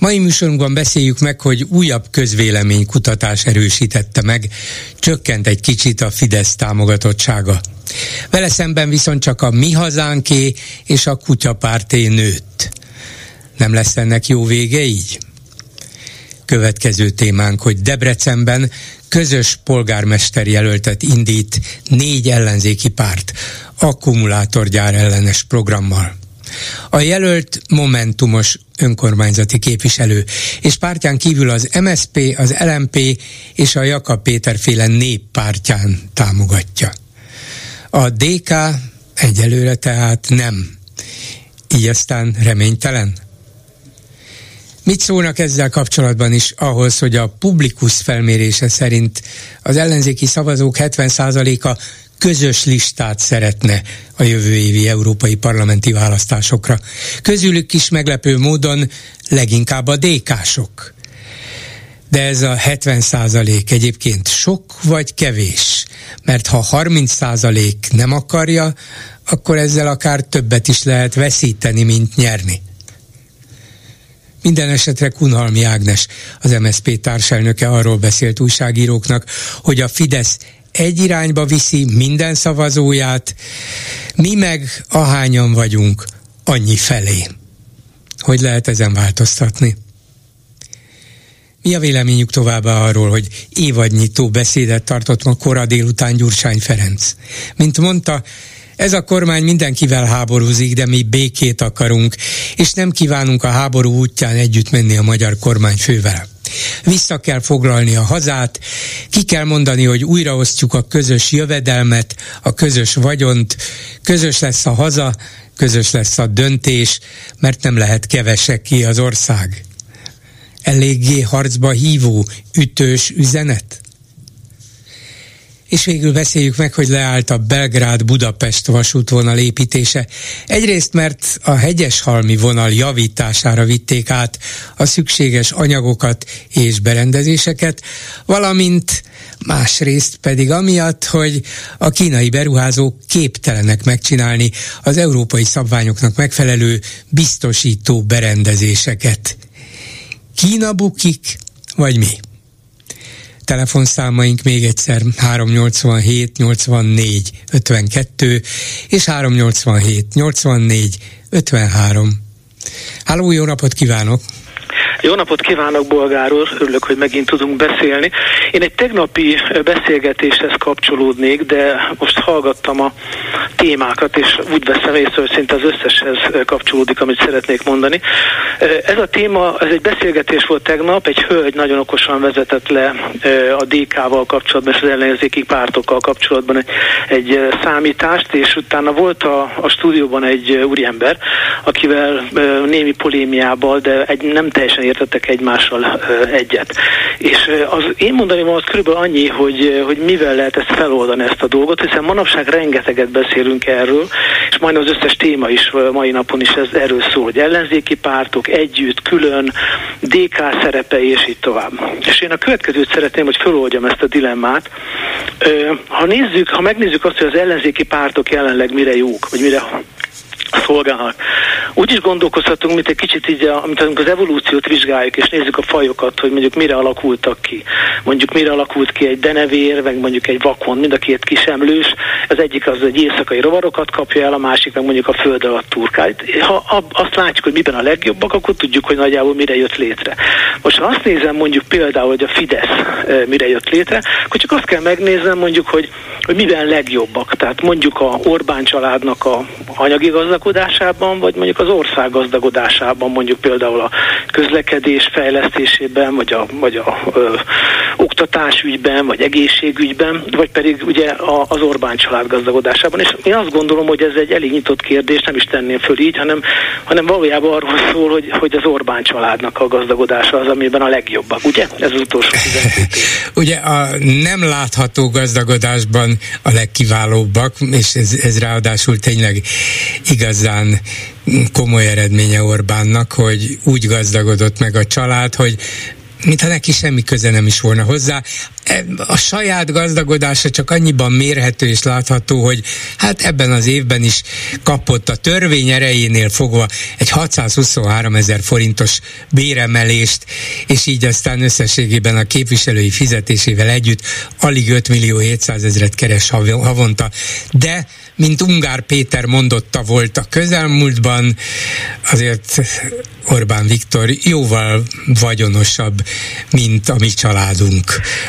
Mai műsorunkban beszéljük meg, hogy újabb közvéleménykutatás erősítette meg, csökkent egy kicsit a Fidesz támogatottsága. Vele szemben viszont csak a mi hazánké és a kutyapárté nőtt. Nem lesz ennek jó vége így? Következő témánk, hogy Debrecenben közös polgármester jelöltet indít négy ellenzéki párt akkumulátorgyár ellenes programmal. A jelölt momentumos önkormányzati képviselő, és pártján kívül az MSP, az LMP és a Jakab Péter féle néppártján támogatja. A DK egyelőre tehát nem. Így aztán reménytelen? Mit szólnak ezzel kapcsolatban is ahhoz, hogy a publikus felmérése szerint az ellenzéki szavazók 70%-a közös listát szeretne a jövő évi európai parlamenti választásokra. Közülük is meglepő módon leginkább a DK-sok. De ez a 70 százalék egyébként sok vagy kevés? Mert ha 30 százalék nem akarja, akkor ezzel akár többet is lehet veszíteni, mint nyerni. Minden esetre Kunhalmi Ágnes, az MSZP társelnöke arról beszélt újságíróknak, hogy a Fidesz egy irányba viszi minden szavazóját, mi meg ahányan vagyunk, annyi felé. Hogy lehet ezen változtatni? Mi a véleményük továbbá arról, hogy évadnyitó beszédet tartott ma kora délután Gyurcsány Ferenc? Mint mondta, ez a kormány mindenkivel háborúzik, de mi békét akarunk, és nem kívánunk a háború útján együtt menni a magyar kormány fővel. Vissza kell foglalni a hazát, ki kell mondani, hogy újraosztjuk a közös jövedelmet, a közös vagyont, közös lesz a haza, közös lesz a döntés, mert nem lehet kevesek ki az ország. Eléggé harcba hívó, ütős üzenet? És végül beszéljük meg, hogy leállt a Belgrád-Budapest vasútvonal építése. Egyrészt, mert a hegyeshalmi vonal javítására vitték át a szükséges anyagokat és berendezéseket, valamint másrészt pedig amiatt, hogy a kínai beruházók képtelenek megcsinálni az európai szabványoknak megfelelő biztosító berendezéseket. Kína bukik, vagy mi? Telefonszámaink még egyszer 387 84 52 és 387 84 53. Háló, jó napot kívánok! Jó napot kívánok, Bolgár úr! Örülök, hogy megint tudunk beszélni. Én egy tegnapi beszélgetéshez kapcsolódnék, de most hallgattam a témákat, és úgy veszem észre, hogy szinte az összeshez kapcsolódik, amit szeretnék mondani. Ez a téma, ez egy beszélgetés volt tegnap, egy hölgy nagyon okosan vezetett le a DK-val kapcsolatban, és az ellenzéki pártokkal kapcsolatban egy, számítást, és utána volt a, a stúdióban egy úriember, akivel némi polémiával, de egy nem teljesen értettek egymással egyet. És az én mondani az körülbelül annyi, hogy, hogy mivel lehet ezt feloldani ezt a dolgot, hiszen manapság rengeteget beszélünk erről, és majdnem az összes téma is mai napon is ez erről szól, hogy ellenzéki pártok együtt, külön, DK szerepe és így tovább. És én a következőt szeretném, hogy feloldjam ezt a dilemmát. Ha nézzük, ha megnézzük azt, hogy az ellenzéki pártok jelenleg mire jók, vagy mire szolgálnak. Úgy is gondolkozhatunk, mint egy kicsit így, amit az evolúciót vizsgáljuk, és nézzük a fajokat, hogy mondjuk mire alakultak ki. Mondjuk mire alakult ki egy denevér, meg mondjuk egy vakon, mind a két kisemlős. Az egyik az egy éjszakai rovarokat kapja el, a másik meg mondjuk a föld alatt turkált. Ha azt látjuk, hogy miben a legjobbak, akkor tudjuk, hogy nagyjából mire jött létre. Most ha azt nézem mondjuk például, hogy a Fidesz mire jött létre, akkor csak azt kell megnéznem mondjuk, hogy, hogy miben legjobbak. Tehát mondjuk a Orbán családnak a anyagi gazdag gazdálkodásában, vagy mondjuk az ország gazdagodásában, mondjuk például a közlekedés fejlesztésében, vagy a, vagy a ö, oktatásügyben, vagy egészségügyben, vagy pedig ugye az Orbán család gazdagodásában. És én azt gondolom, hogy ez egy elég nyitott kérdés, nem is tenném föl így, hanem, hanem valójában arról szól, hogy, hogy az Orbán családnak a gazdagodása az, amiben a legjobbak, ugye? Ez az utolsó Ugye a nem látható gazdagodásban a legkiválóbbak, és ez, ez ráadásul tényleg igazán komoly eredménye Orbánnak, hogy úgy gazdagodott meg a család, hogy mintha neki semmi köze nem is volna hozzá. E, a saját gazdagodása csak annyiban mérhető és látható, hogy hát ebben az évben is kapott a törvény erejénél fogva egy 623 ezer forintos béremelést, és így aztán összességében a képviselői fizetésével együtt alig 5 millió 700 ezeret keres havonta. De mint Ungár Péter mondotta volt a közelmúltban, azért Orbán Viktor jóval vagyonosabb, mint a mi családunk.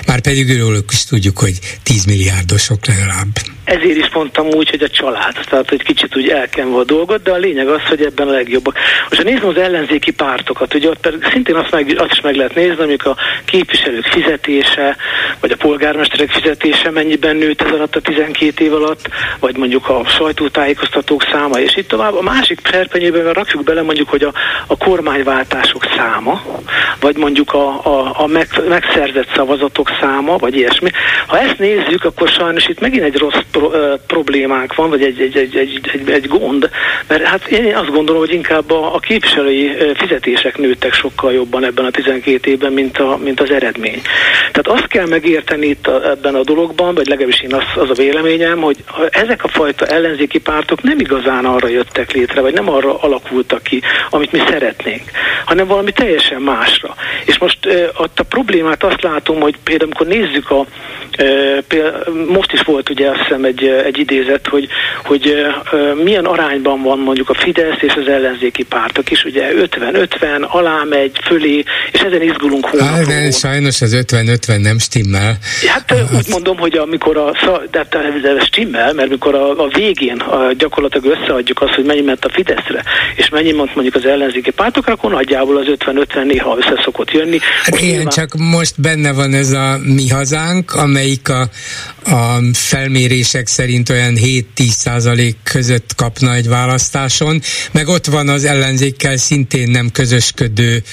Már pedig őről is tudjuk, hogy 10 milliárdosok legalább ezért is mondtam úgy, hogy a család, tehát hogy kicsit úgy elkenve a dolgot, de a lényeg az, hogy ebben a legjobbak. Most ha nézem az ellenzéki pártokat, ugye ott szintén azt, meg, azt is meg lehet nézni, amik a képviselők fizetése, vagy a polgármesterek fizetése mennyiben nőtt ez alatt a 12 év alatt, vagy mondjuk a sajtótájékoztatók száma, és itt tovább. A másik serpenyőben rakjuk bele mondjuk, hogy a, a kormányváltások száma, vagy mondjuk a, a, a meg, megszerzett szavazatok száma, vagy ilyesmi. Ha ezt nézzük, akkor sajnos itt megint egy rossz pro, problémánk van, vagy egy, egy, egy, egy, egy, egy gond, mert hát én azt gondolom, hogy inkább a, a képviselői fizetések nőttek sokkal jobban ebben a 12 évben, mint, a, mint az eredmény. Tehát azt kell megérteni itt a, ebben a dologban, vagy legalábbis én az, az a véleményem, hogy ezek a fajta ellenzéki pártok nem igazán arra jöttek létre, vagy nem arra alakultak ki, amit mi szeretnénk, hanem valami teljesen másra. És most ott a problémát azt látom, hogy például amikor nézzük a, most is volt ugye azt hiszem egy, egy idézet, hogy, hogy milyen arányban van mondjuk a Fidesz és az ellenzéki pártok is, ugye 50-50, alá megy, fölé, és ezen izgulunk hónapról. Hát, sajnos az 50-50 nem stimmel. Hát az... úgy mondom, hogy amikor a, de, de stimmel, mert mikor a, a végén a, gyakorlatilag összeadjuk azt, hogy mennyi ment a Fideszre, és mennyi ment mondjuk az ellenzéki pártokra, akkor nagyjából az 50-50 néha össze szokott jönni. Hát igen, nyilván... csak most benne van ez a mi hazánk, amelyik a, a felmérés felmérések szerint olyan 7-10 százalék között kapna egy választáson, meg ott van az ellenzékkel szintén nem közösködő,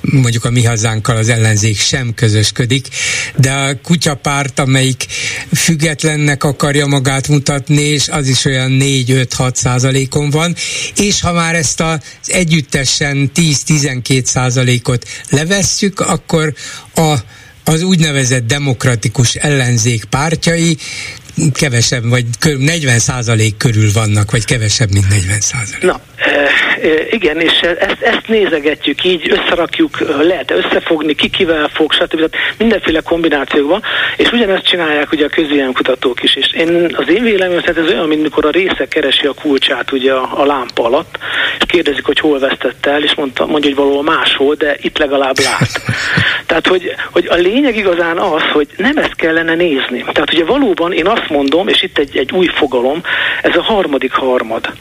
mondjuk a mi hazánkkal az ellenzék sem közösködik, de a kutyapárt, amelyik függetlennek akarja magát mutatni, és az is olyan 4-5-6 százalékon van, és ha már ezt az együttesen 10-12 százalékot levesszük, akkor a az úgynevezett demokratikus ellenzék pártjai kevesebb, vagy 40 százalék körül vannak, vagy kevesebb, mint 40 százalék. Na, igen, és ezt, ezt nézegetjük így, összerakjuk, lehet összefogni, ki kivel fog, stb. Tehát mindenféle kombinációkban, és ugyanezt csinálják ugye a közvéleménykutatók is, és én, az én véleményem szerint ez olyan, mint mikor a része keresi a kulcsát ugye a, a lámpa alatt, és kérdezik, hogy hol vesztette el, és mondta, mondja, hogy valahol máshol, de itt legalább lát. Tehát, hogy, hogy a lényeg igazán az, hogy nem ezt kellene nézni. Tehát ugye valóban én azt mondom, és itt egy, egy új fogalom, ez a harmadik harmad.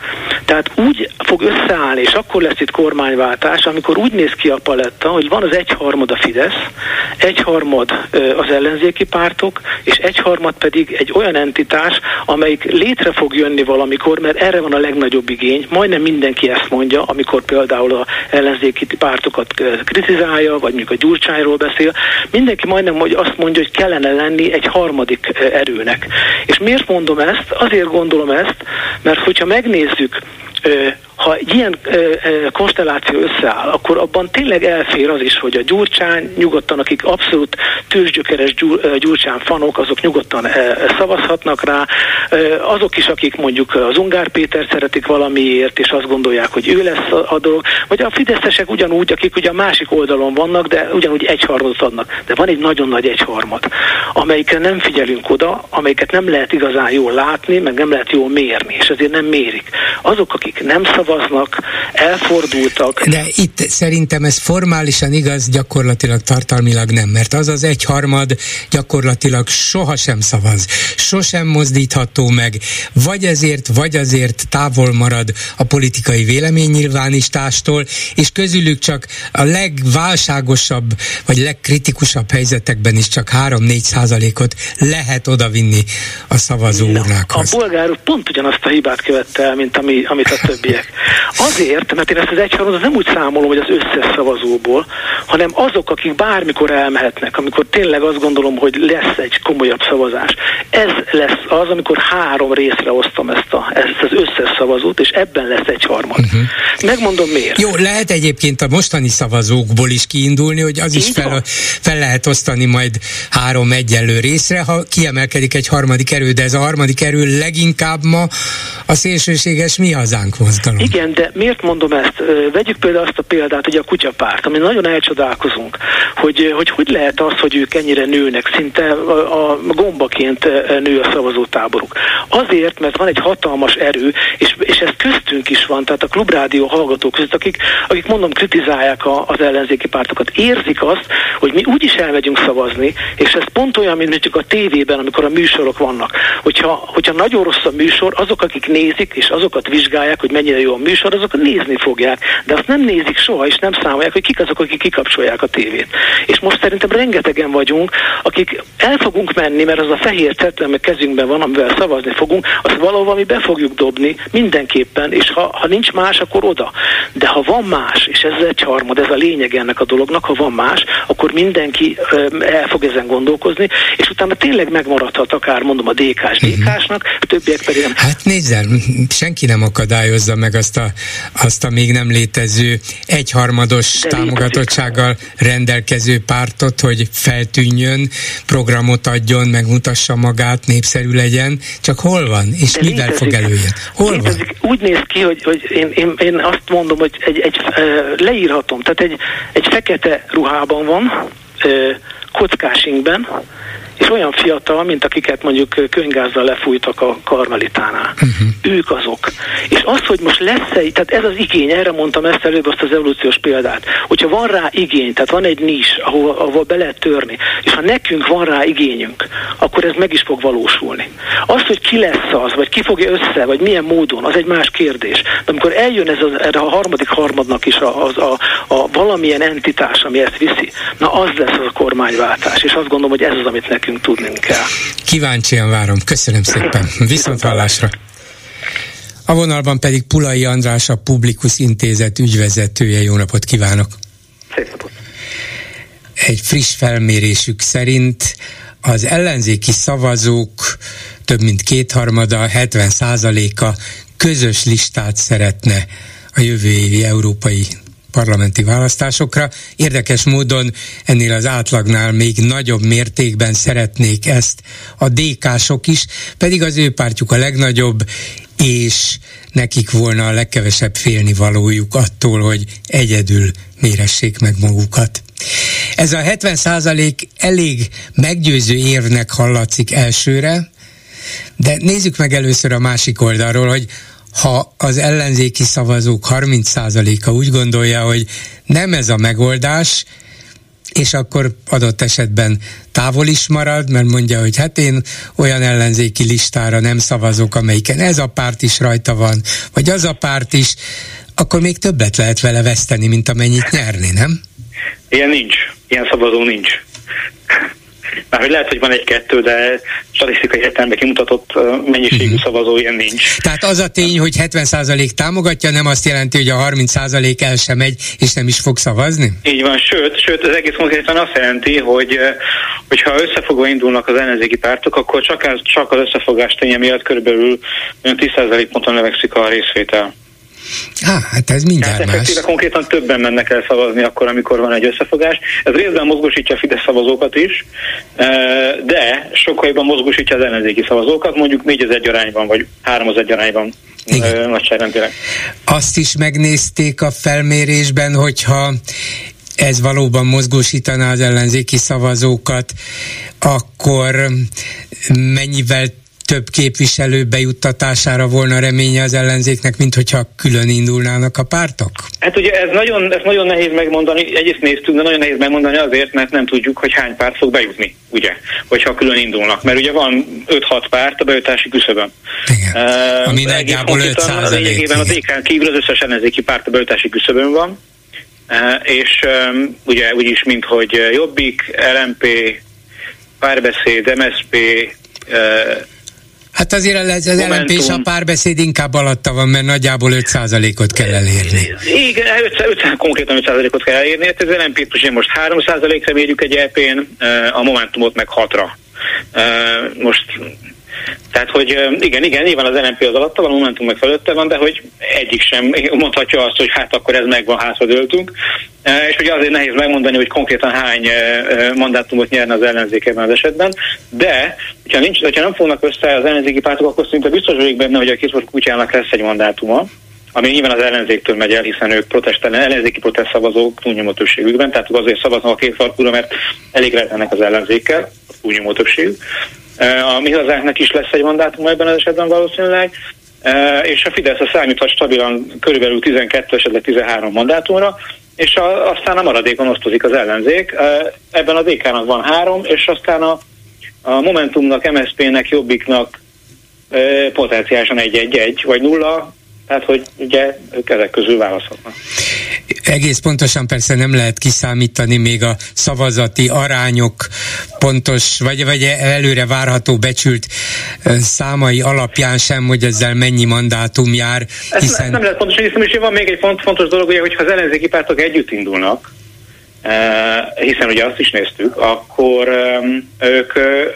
Tehát úgy fog összeállni, és akkor lesz itt kormányváltás, amikor úgy néz ki a paletta, hogy van az egyharmad a Fidesz, egyharmad az ellenzéki pártok, és egyharmad pedig egy olyan entitás, amelyik létre fog jönni valamikor, mert erre van a legnagyobb igény. Majdnem mindenki ezt mondja, amikor például a ellenzéki pártokat kritizálja, vagy mondjuk a Gyurcsányról beszél. Mindenki majdnem hogy azt mondja, hogy kellene lenni egy harmadik erőnek. És miért mondom ezt? Azért gondolom ezt, mert hogyha megnézzük ha egy ilyen ö, ö, konstelláció összeáll, akkor abban tényleg elfér az is, hogy a Gyurcsány nyugodtan, akik abszolút tőzsgyökeres gyur, Gyurcsán fanok, azok nyugodtan ö, szavazhatnak rá, ö, azok is, akik mondjuk az Ungár Péter szeretik valamiért, és azt gondolják, hogy ő lesz a, a dolog, vagy a fideszesek ugyanúgy, akik ugye a másik oldalon vannak, de ugyanúgy egyharmadot adnak. De van egy nagyon nagy egyharmad, amelyikre nem figyelünk oda, amelyiket nem lehet igazán jól látni, meg nem lehet jól mérni, és ezért nem mérik. Azok, akik nem szavaznak, szavaznak, elfordultak. De itt szerintem ez formálisan igaz, gyakorlatilag tartalmilag nem, mert az az egyharmad gyakorlatilag sohasem szavaz, sosem mozdítható meg, vagy ezért, vagy azért távol marad a politikai véleménynyilvánítástól, és közülük csak a legválságosabb, vagy legkritikusabb helyzetekben is csak 3-4 százalékot lehet odavinni a szavazó urnákhoz. A bolgár pont ugyanazt a hibát követte el, mint ami, amit a többiek. Azért, mert én ezt az egyharmadot nem úgy számolom, hogy az összes szavazóból, hanem azok, akik bármikor elmehetnek, amikor tényleg azt gondolom, hogy lesz egy komolyabb szavazás. Ez lesz az, amikor három részre osztom ezt, a, ezt az összes szavazót, és ebben lesz egy harmad. Uh-huh. Megmondom miért. Jó, lehet egyébként a mostani szavazókból is kiindulni, hogy az Így is fel, fel lehet osztani majd három egyenlő részre, ha kiemelkedik egy harmadik erő, de ez a harmadik erő leginkább ma a szélsőséges mi hazánk mozdalom. Igen, de miért mondom ezt? Vegyük például azt a példát, hogy a kutyapárt, ami nagyon elcsodálkozunk, hogy, hogy hogy lehet az, hogy ők ennyire nőnek, szinte a, a gombaként nő a szavazótáboruk. Azért, mert van egy hatalmas erő, és, és ez köztünk is van, tehát a klubrádió hallgatók között, akik, akik mondom, kritizálják a, az ellenzéki pártokat, érzik azt, hogy mi úgyis elmegyünk szavazni, és ez pont olyan, mint mondjuk a tévében, amikor a műsorok vannak. Hogyha, hogyha nagyon rossz a műsor, azok, akik nézik, és azokat vizsgálják, hogy mennyire jó a műsor, azok nézni fogják. De azt nem nézik soha, és nem számolják, hogy kik azok, akik kikapcsolják a tévét. És most szerintem rengetegen vagyunk, akik el fogunk menni, mert az a fehér cetli, ami kezünkben van, amivel szavazni fogunk, azt valahol mi be fogjuk dobni mindenképpen, és ha, ha nincs más, akkor oda. De ha van más, és ez egy harmad, ez a lényeg ennek a dolognak, ha van más, akkor mindenki el fog ezen gondolkozni, és utána tényleg megmaradhat akár mondom a DK-s DK-snak, többiek pedig nem. Hát nézzel, senki nem akadályozza meg azt a, azt a még nem létező egyharmados De támogatottsággal rendelkező pártot, hogy feltűnjön, programot adjon, megmutassa magát, népszerű legyen, csak hol van, és De mivel létezik. fog előjönni? Hol létezik. van? Úgy néz ki, hogy, hogy én, én, én azt mondom, hogy egy, egy, leírhatom, tehát egy, egy fekete ruhában van, kockásingben, és olyan fiatal, mint akiket mondjuk könygázzal lefújtak a karmelitánál. Uh-huh. Ők azok. És az, hogy most lesz-e, tehát ez az igény, erre mondtam ezt előbb azt az evolúciós példát, hogyha van rá igény, tehát van egy nis, ahol, ahol be lehet törni, és ha nekünk van rá igényünk, akkor ez meg is fog valósulni. Az, hogy ki lesz az, vagy ki fogja össze, vagy milyen módon, az egy más kérdés. De amikor eljön ez az, erre a harmadik harmadnak is a, a, a, a valamilyen entitás, ami ezt viszi, na az lesz az a kormányváltás, és azt gondolom, hogy ez az, amit nekünk nekünk tudnunk kell. Kíváncsian várom. Köszönöm szépen. Viszont hallásra. A vonalban pedig Pulai András, a Publikus Intézet ügyvezetője. Jó napot kívánok! Szép napot! Egy friss felmérésük szerint az ellenzéki szavazók több mint kétharmada, 70 százaléka közös listát szeretne a jövő évi európai parlamenti választásokra. Érdekes módon ennél az átlagnál még nagyobb mértékben szeretnék ezt a DK-sok is, pedig az ő pártjuk a legnagyobb, és nekik volna a legkevesebb félni valójuk attól, hogy egyedül méressék meg magukat. Ez a 70 százalék elég meggyőző érvnek hallatszik elsőre, de nézzük meg először a másik oldalról, hogy ha az ellenzéki szavazók 30%-a úgy gondolja, hogy nem ez a megoldás, és akkor adott esetben távol is marad, mert mondja, hogy hát én olyan ellenzéki listára nem szavazok, amelyiken ez a párt is rajta van, vagy az a párt is, akkor még többet lehet vele veszteni, mint amennyit nyerni, nem? Ilyen nincs. Ilyen szavazó nincs. Már hogy lehet, hogy van egy-kettő, de statisztikai értelemben kimutatott mennyiségű uh-huh. szavazó ilyen nincs. Tehát az a tény, hogy 70% támogatja, nem azt jelenti, hogy a 30% el sem megy, és nem is fog szavazni? Így van, sőt, sőt az egész konkrétan azt jelenti, hogy hogyha összefogva indulnak az ellenzéki pártok, akkor csak, csak az összefogás ténye miatt körülbelül 10% ponton növekszik a részvétel. Á, hát ez mindjárt Tehát más. konkrétan többen mennek el szavazni akkor, amikor van egy összefogás. Ez részben mozgósítja a Fidesz szavazókat is, e, de sokkal jobban mozgósítja az ellenzéki szavazókat, mondjuk 4 egy arányban, vagy 3 egy arányban Igen. nagyságrendileg. Azt is megnézték a felmérésben, hogyha ez valóban mozgósítaná az ellenzéki szavazókat, akkor mennyivel több képviselő bejuttatására volna reménye az ellenzéknek, mint hogyha külön indulnának a pártok? Hát ugye ez nagyon, ez nagyon nehéz megmondani, egyrészt néztünk, de nagyon nehéz megmondani azért, mert nem tudjuk, hogy hány párt fog bejutni, ugye, hogyha külön indulnak. Mert ugye van 5-6 párt a bejutási küszöbön. Igen, uh, ami nagyjából 5 százalék. Lényegében a DK kívül az összes ellenzéki párt a bejutási küszöbön van, uh, és um, ugye úgyis, mint hogy Jobbik, LMP, Párbeszéd, MSP, uh, Hát azért az LNP és a párbeszéd inkább alatta van, mert nagyjából 5%-ot kell elérni. Igen, 5, 5, konkrétan 5%-ot kell elérni. Hát az LNP-t most 3%-ra mérjük egy EP-n, a Momentumot meg 6-ra. Eh, most tehát, hogy igen, igen, nyilván az LNP az alatta van, a Momentum meg felőtte van, de hogy egyik sem mondhatja azt, hogy hát akkor ez megvan, hátradőltünk. És ugye azért nehéz megmondani, hogy konkrétan hány mandátumot nyerne az ellenzék ebben az esetben, de hogyha, nincs, hogyha nem fognak össze az ellenzéki pártok, akkor szinte biztos vagyok benne, hogy a két kutyának lesz egy mandátuma, ami nyilván az ellenzéktől megy el, hiszen ők protestelen, ellenzéki protest szavazók túlnyomó többségükben, tehát azért szavaznak a két farkúra, mert elég lehetnek az ellenzékkel, túlnyomó többségük. A mi hazánknak is lesz egy mandátum ebben az esetben valószínűleg, és a Fidesz a számíthat stabilan körülbelül 12, esetleg 13 mandátumra, és a, aztán a maradékon osztozik az ellenzék. Ebben a DK-nak van három, és aztán a, a Momentumnak, MSZP-nek, Jobbiknak potenciálisan egy-egy-egy, vagy nulla, tehát, hogy ugye ők ezek közül választhatnak. Egész pontosan persze nem lehet kiszámítani még a szavazati arányok pontos, vagy, vagy előre várható becsült számai alapján sem, hogy ezzel mennyi mandátum jár. Hiszen... Ezt nem lehet pontosan hiszem, és van még egy font, fontos dolog, ugye, hogyha az ellenzéki pártok együtt indulnak, hiszen ugye azt is néztük, akkor ők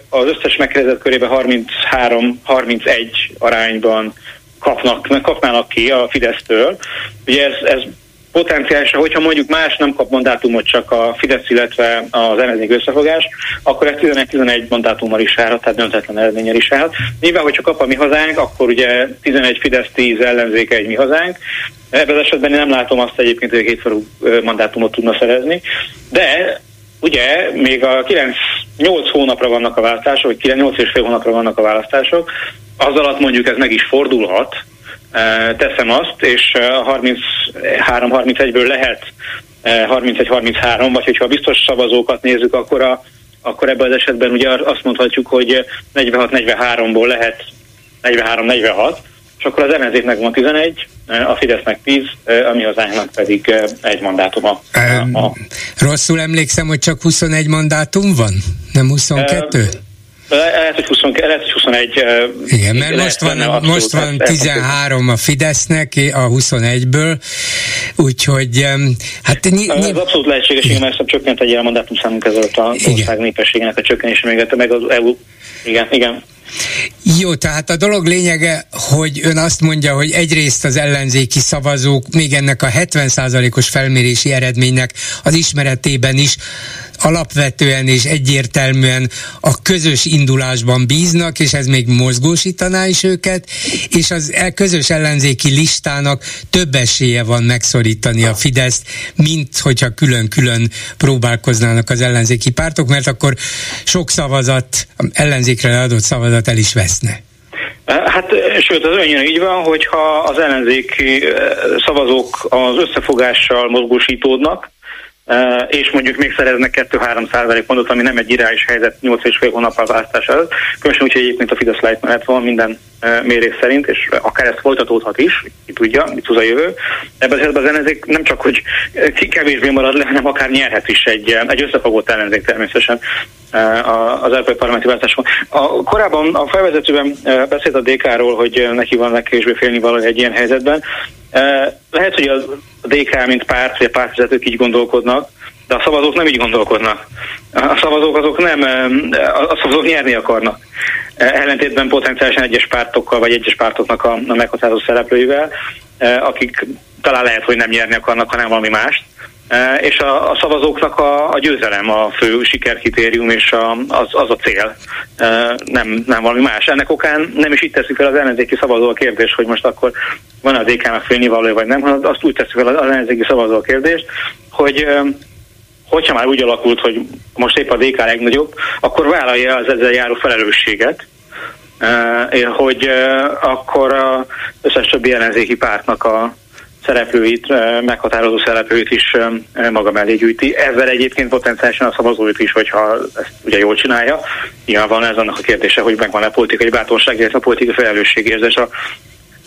az összes megkérdezett körében 33-31 arányban kapnak, kapnának ki a Fidesztől. Ugye ez, ez potenciálisan, hogyha mondjuk más nem kap mandátumot, csak a Fidesz, illetve az ellenzék összefogás, akkor ez 11-11 mandátummal is állhat, tehát döntetlen eredménnyel is állhat. Nyilván, hogyha kap a mi hazánk, akkor ugye 11 Fidesz, 10 ellenzék egy mi hazánk. Ebben az esetben én nem látom azt egyébként, hogy kétfarú mandátumot tudna szerezni, de ugye még a 9, 8 hónapra vannak a választások, vagy 9, 8 és fél hónapra vannak a választások, az alatt mondjuk ez meg is fordulhat, teszem azt, és 33-31-ből lehet 31-33, vagy hogyha a biztos szavazókat nézzük, akkor, a, akkor ebben az esetben ugye azt mondhatjuk, hogy 46-43-ból lehet 43-46, és akkor az ellenzéknek van 11, a Fidesznek 10, a mi hazánknak pedig egy mandátuma. Um, rosszul emlékszem, hogy csak 21 mandátum van? Nem 22? Um, lehet, hogy, 20, lehet, hogy 21. Igen, mert most van, most van 13 a Fidesznek a 21-ből, úgyhogy hát... Ny- ny- ez abszolút lehetséges, hogy mert csökkent egy mandátum számunk ezzel a ország népességének a csökkenése, még meg az EU. Igen, igen. Jó, tehát a dolog lényege, hogy ön azt mondja, hogy egyrészt az ellenzéki szavazók még ennek a 70%-os felmérési eredménynek az ismeretében is alapvetően és egyértelműen a közös indulásban bíznak, és ez még mozgósítaná is őket, és az el közös ellenzéki listának több esélye van megszorítani a Fideszt, mint hogyha külön-külön próbálkoznának az ellenzéki pártok, mert akkor sok szavazat, ellenzékre adott szavazat el is veszne. Hát, sőt, az olyan így van, hogyha az ellenzéki szavazók az összefogással mozgósítódnak, és mondjuk még szereznek 2-3 százalék pontot, ami nem egy irányos helyzet 8 és fél hónap a választás előtt. Különösen úgy, hogy egyébként a Fidesz Light mellett van minden mérés szerint, és akár ez folytatódhat is, ki tudja, mit tud a jövő. Ebben az esetben az ellenzék nem csak, hogy kevésbé marad le, hanem akár nyerhet is egy, egy összefogott ellenzék természetesen az európai parlamenti választáson. A, korábban a felvezetőben beszélt a DK-ról, hogy neki van legkevésbé félni való egy ilyen helyzetben. Lehet, hogy a DK, mint párt, vagy a pártvezetők így gondolkodnak, de a szavazók nem így gondolkodnak. A szavazók azok nem, a szavazók nyerni akarnak. Ellentétben potenciálisan egyes pártokkal, vagy egyes pártoknak a, a meghatározó szereplőivel, akik talán lehet, hogy nem nyerni akarnak, hanem valami mást. És a, a szavazóknak a, a győzelem a fő sikerkritérium, és a, az, az a cél, nem, nem valami más. Ennek okán nem is itt teszik fel az ellenzéki szavazó a kérdés, hogy most akkor van a DK-nak félnivaló vagy nem, hanem azt úgy teszik fel az ellenzéki szavazó a kérdést, hogy hogyha már úgy alakult, hogy most épp a DK legnagyobb, akkor vállalja az ezzel járó felelősséget, hogy akkor az összes többi ellenzéki pártnak a szereplőit, meghatározó szereplőit is maga mellé gyűjti. Ezzel egyébként potenciálisan a szavazóit is, hogyha ezt ugye jól csinálja. Nyilván ez annak a kérdése, hogy megvan-e politikai bátorság, illetve a politikai felelősségérzés a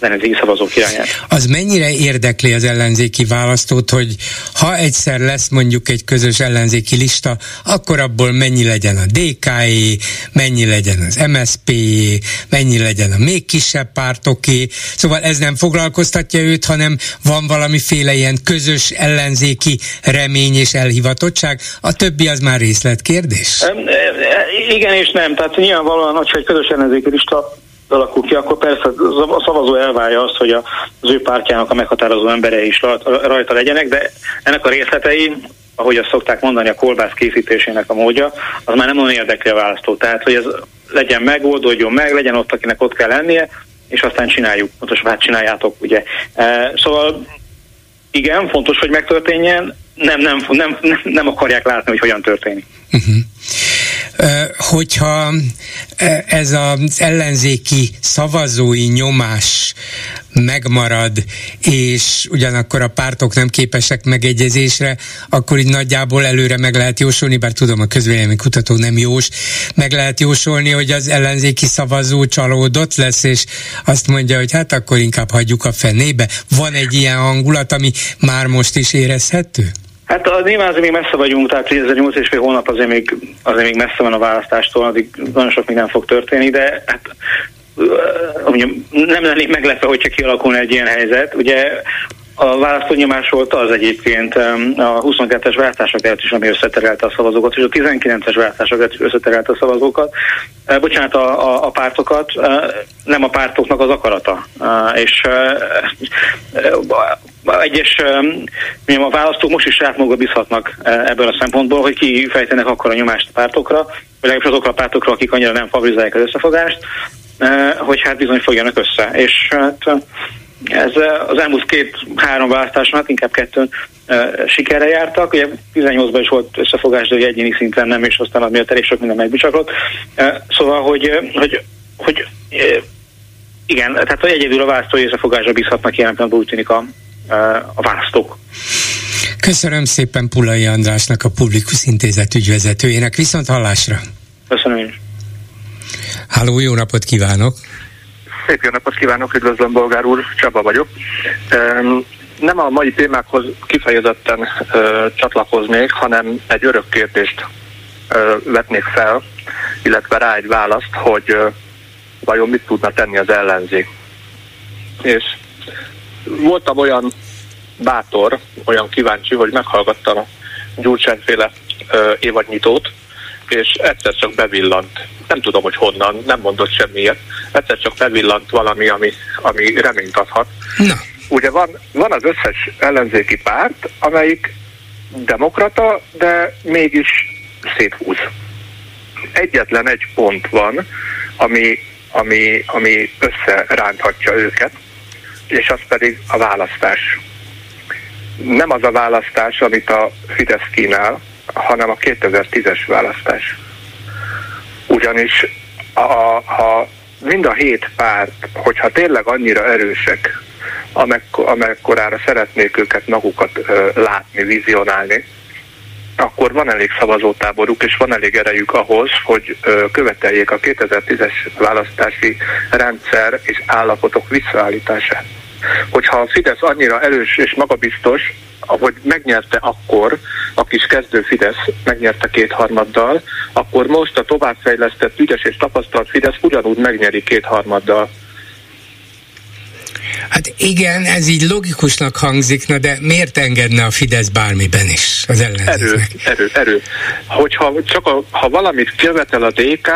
ellenzéki szavazók irányát. Az mennyire érdekli az ellenzéki választót, hogy ha egyszer lesz mondjuk egy közös ellenzéki lista, akkor abból mennyi legyen a DK-é, mennyi legyen az MSP, mennyi legyen a még kisebb pártoké. Szóval ez nem foglalkoztatja őt, hanem van valamiféle ilyen közös ellenzéki remény és elhivatottság. A többi az már részletkérdés? E, igen és nem. Tehát nyilvánvalóan, hogyha egy közös ellenzéki lista alakul ki, akkor persze a szavazó elvárja azt, hogy az ő pártjának a meghatározó emberei is rajta legyenek, de ennek a részletei, ahogy azt szokták mondani, a kolbász készítésének a módja, az már nem olyan érdekli a választó. Tehát, hogy ez legyen meg, oldódjon meg, legyen ott, akinek ott kell lennie, és aztán csináljuk, pontosan hát csináljátok, ugye. E, szóval igen, fontos, hogy megtörténjen, nem, nem, nem, nem akarják látni, hogy hogyan történik. Uh-huh hogyha ez az ellenzéki szavazói nyomás megmarad, és ugyanakkor a pártok nem képesek megegyezésre, akkor így nagyjából előre meg lehet jósolni, bár tudom, a kutató nem jós, meg lehet jósolni, hogy az ellenzéki szavazó csalódott lesz, és azt mondja, hogy hát akkor inkább hagyjuk a fenébe. Van egy ilyen hangulat, ami már most is érezhető? Hát a, nyilván azért még messze vagyunk, tehát 2008 és fél hónap azért még, azért még messze van a választástól, addig nagyon sok minden fog történni, de hát nem lennék meglepve, hogyha kialakulna egy ilyen helyzet. Ugye a választónyomás volt az egyébként a 22-es választások előtt is, ami összeterelte a szavazókat, és a 19-es választások előtt is összeterelte a szavazókat. Bocsánat, a, a, a pártokat, nem a pártoknak az akarata. És egyes a választók most is saját maga bízhatnak ebből a szempontból, hogy kifejtenek akkor a nyomást a pártokra, vagy legalábbis azokra a pártokra, akik annyira nem favorizálják az összefogást, hogy hát bizony fogjanak össze. És hát ez az elmúlt két-három választáson, hát inkább kettőn sikerre jártak. Ugye 18-ban is volt összefogás, de egyéni szinten nem, és aztán az miatt elég sok minden megbicsaklott. Szóval, hogy, hogy, hogy igen, tehát hogy egyedül a választói összefogásra bízhatnak jelen pillanatban úgy tűnik a, a választók. Köszönöm szépen Pulai Andrásnak, a Publikus Intézet ügyvezetőjének. Viszont hallásra! Köszönöm is! Háló, jó napot kívánok! Szép jó napot kívánok, üdvözlöm Bolgár úr, Csaba vagyok. Nem a mai témákhoz kifejezetten csatlakoznék, hanem egy örök kérdést vetnék fel, illetve rá egy választ, hogy vajon mit tudna tenni az ellenzék. És voltam olyan bátor, olyan kíváncsi, hogy meghallgattam a Gyurcsányféle évadnyitót, és egyszer csak bevillant. Nem tudom, hogy honnan, nem mondott semmiért. Egyszer csak bevillant valami, ami, ami reményt adhat. Na. Ugye van, van az összes ellenzéki párt, amelyik demokrata, de mégis széthúz. Egyetlen egy pont van, ami, ami, ami összeránthatja őket, és az pedig a választás. Nem az a választás, amit a Fidesz kínál, hanem a 2010-es választás. Ugyanis ha mind a hét párt, hogyha tényleg annyira erősek, amekkor, amekkorára szeretnék őket magukat ö, látni, vizionálni, akkor van elég szavazótáboruk, és van elég erejük ahhoz, hogy ö, követeljék a 2010-es választási rendszer és állapotok visszaállítását. Hogyha a Fidesz annyira erős és magabiztos, ahogy megnyerte akkor, a kis kezdő Fidesz megnyerte kétharmaddal, akkor most a továbbfejlesztett ügyes és tapasztalt Fidesz ugyanúgy megnyeri kétharmaddal. Hát igen, ez így logikusnak hangzik, na de miért engedne a Fidesz bármiben is az ellenzéknek? Erő, erő, erő. Hogyha csak a, ha valamit követel a DK,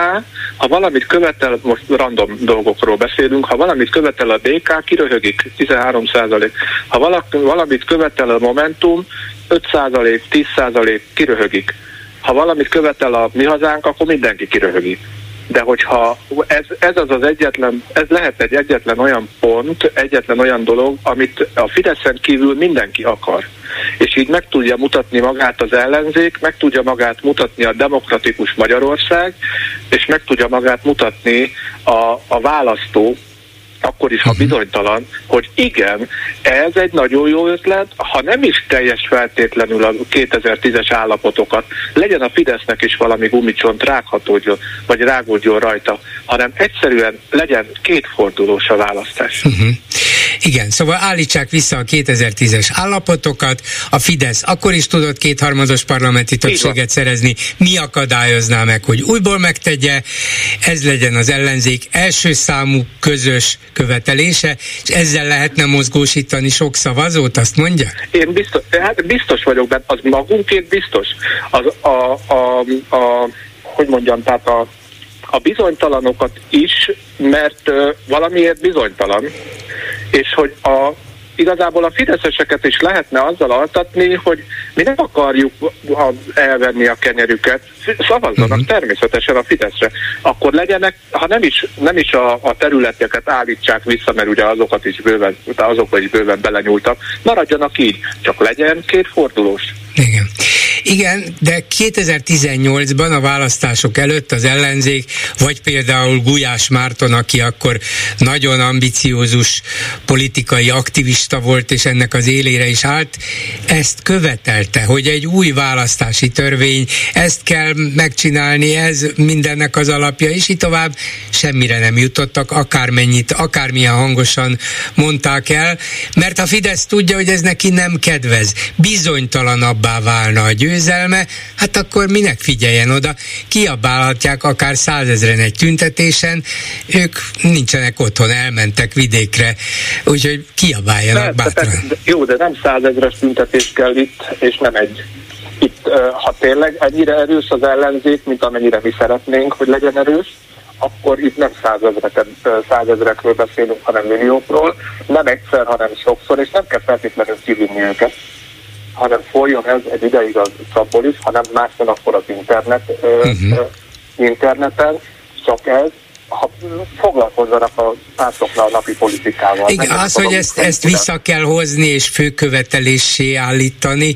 ha valamit követel, most random dolgokról beszélünk, ha valamit követel a DK, kiröhögik, 13 százalék. Ha valak, valamit követel a Momentum, 5 százalék, 10 százalék, kiröhögik. Ha valamit követel a mi hazánk, akkor mindenki kiröhögik de hogyha ez, ez az az egyetlen, ez lehet egy egyetlen olyan pont, egyetlen olyan dolog, amit a Fideszen kívül mindenki akar. és így meg tudja mutatni magát az ellenzék, meg tudja magát mutatni a demokratikus Magyarország, és meg tudja magát mutatni a, a választó, akkor is, ha mhm. bizonytalan, hogy igen, ez egy nagyon jó ötlet, ha nem is teljes feltétlenül a 2010-es állapotokat, legyen a Fidesznek is valami gumicsont rághatódjon, vagy rágódjon rajta, hanem egyszerűen legyen kétfordulós a választás. Uh-huh. Igen, szóval állítsák vissza a 2010-es állapotokat, a Fidesz akkor is tudott kétharmados parlamenti többséget szerezni, mi akadályozná meg, hogy újból megtegye, ez legyen az ellenzék első számú közös követelése, és ezzel lehetne mozgósítani sok szavazót, azt mondja? Én biztos, hát biztos vagyok benne, az magunkért biztos. Az, a, a, a, hogy mondjam, tehát a, a bizonytalanokat is, mert uh, valamiért bizonytalan, és hogy a, igazából a fideszeseket is lehetne azzal altatni, hogy mi nem akarjuk elvenni a kenyerüket, szavazzanak uh-huh. természetesen a Fideszre. Akkor legyenek, ha nem is, nem is a, a területeket állítsák vissza, mert ugye azokat is bőven, azokba is bőven belenyúltak, maradjanak így, csak legyen két fordulós. Igen. Igen, de 2018-ban a választások előtt az ellenzék, vagy például Gulyás Márton, aki akkor nagyon ambiciózus politikai aktivista volt, és ennek az élére is állt, ezt követelte, hogy egy új választási törvény, ezt kell megcsinálni, ez mindennek az alapja, és így tovább. Semmire nem jutottak, akármennyit, akármilyen hangosan mondták el, mert a Fidesz tudja, hogy ez neki nem kedvez, bizonytalanabbá válna a győz, győzelme, hát akkor minek figyeljen oda? Kiabálhatják akár százezren egy tüntetésen, ők nincsenek otthon, elmentek vidékre, úgyhogy kiabáljanak Persze, bátran. De, jó, de nem százezres tüntetés kell itt, és nem egy. Itt, ha tényleg ennyire erős az ellenzék, mint amennyire mi szeretnénk, hogy legyen erős, akkor itt nem százezrekről beszélünk, hanem milliókról, nem egyszer, hanem sokszor, és nem kell feltétlenül kivinni őket hanem folyjon ez egy ideig az Szapolis, hanem máson akkor az internet, uh-huh. interneten, csak ez, ha foglalkozzanak a pártoknál a napi politikával. Igen, az, hogy ezt, ezt vissza kell hozni és főkövetelésé állítani,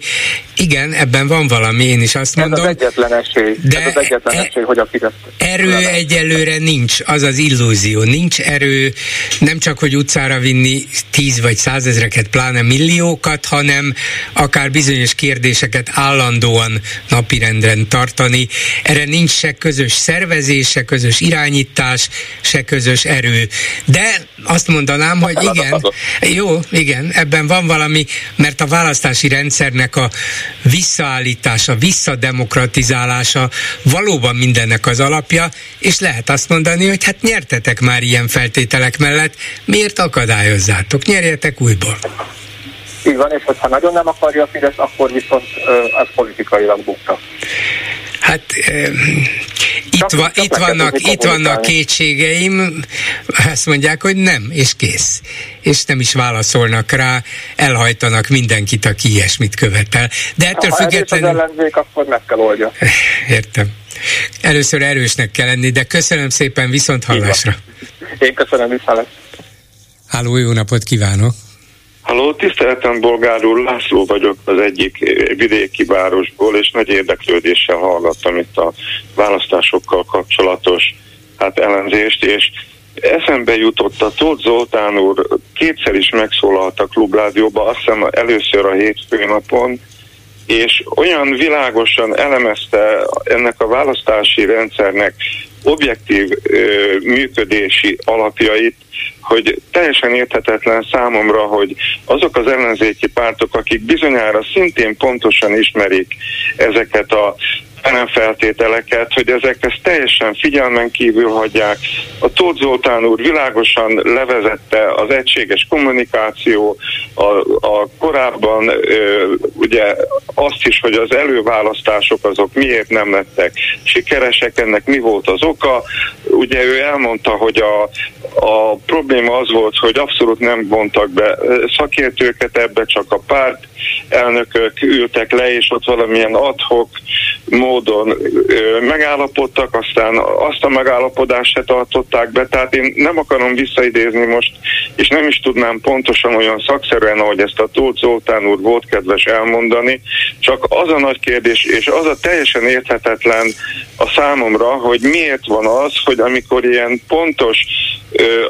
igen, ebben van valami, én is azt mondom. Ez az egyetlen esély, de ez az egyetlen e- esély, hogy a Fidesz... Erő lenne. egyelőre nincs, az az illúzió. Nincs erő nem csak, hogy utcára vinni tíz vagy százezreket, pláne milliókat, hanem akár bizonyos kérdéseket állandóan napirenden tartani. Erre nincs se közös szervezés, se közös irányítás, se közös erő. De azt mondanám, hogy igen, jó, igen, ebben van valami, mert a választási rendszernek a visszaállítása, visszademokratizálása valóban mindennek az alapja, és lehet azt mondani, hogy hát nyertetek már ilyen feltételek mellett, miért akadályozzátok, nyerjetek újból. Így van, és hogyha nagyon nem akarja a Fidesz, akkor viszont ez politikailag bukta. Hát e, itt, va, itt, vannak, itt vannak kétségeim, azt mondják, hogy nem, és kész. És nem is válaszolnak rá, elhajtanak mindenkit, aki ilyesmit követel. De ettől ha függetlenül... Ha az ellenzék, akkor meg kell oldja. Értem. Először erősnek kell lenni, de köszönöm szépen, viszont hallásra. Én köszönöm, viszont Háló, jó napot kívánok! Halló, tiszteltem Bolgár úr, László vagyok az egyik vidéki városból, és nagy érdeklődéssel hallgattam itt a választásokkal kapcsolatos hát ellenzést, és eszembe jutott a Tóth Zoltán úr kétszer is megszólalt a klubrádióba, azt hiszem először a hétfő napon, és olyan világosan elemezte ennek a választási rendszernek objektív ö, működési alapjait, hogy teljesen érthetetlen számomra, hogy azok az ellenzéki pártok, akik bizonyára szintén pontosan ismerik ezeket a nem feltételeket, hogy ezek ezt teljesen figyelmen kívül hagyják. A Tóth Zoltán úr világosan levezette az egységes kommunikáció, a, a korábban ö, ugye azt is, hogy az előválasztások azok miért nem lettek sikeresek, ennek mi volt az oka. ugye ő elmondta, hogy a, a probléma az volt, hogy abszolút nem vontak be szakértőket ebbe, csak a párt elnökök ültek le, és ott valamilyen adhok módon megállapodtak, aztán azt a megállapodást se tartották be, tehát én nem akarom visszaidézni most, és nem is tudnám pontosan olyan szakszerűen, ahogy ezt a Tóth Zoltán úr volt kedves elmondani, csak az a nagy kérdés, és az a teljesen érthetetlen a számomra, hogy miért van az, hogy amikor ilyen pontos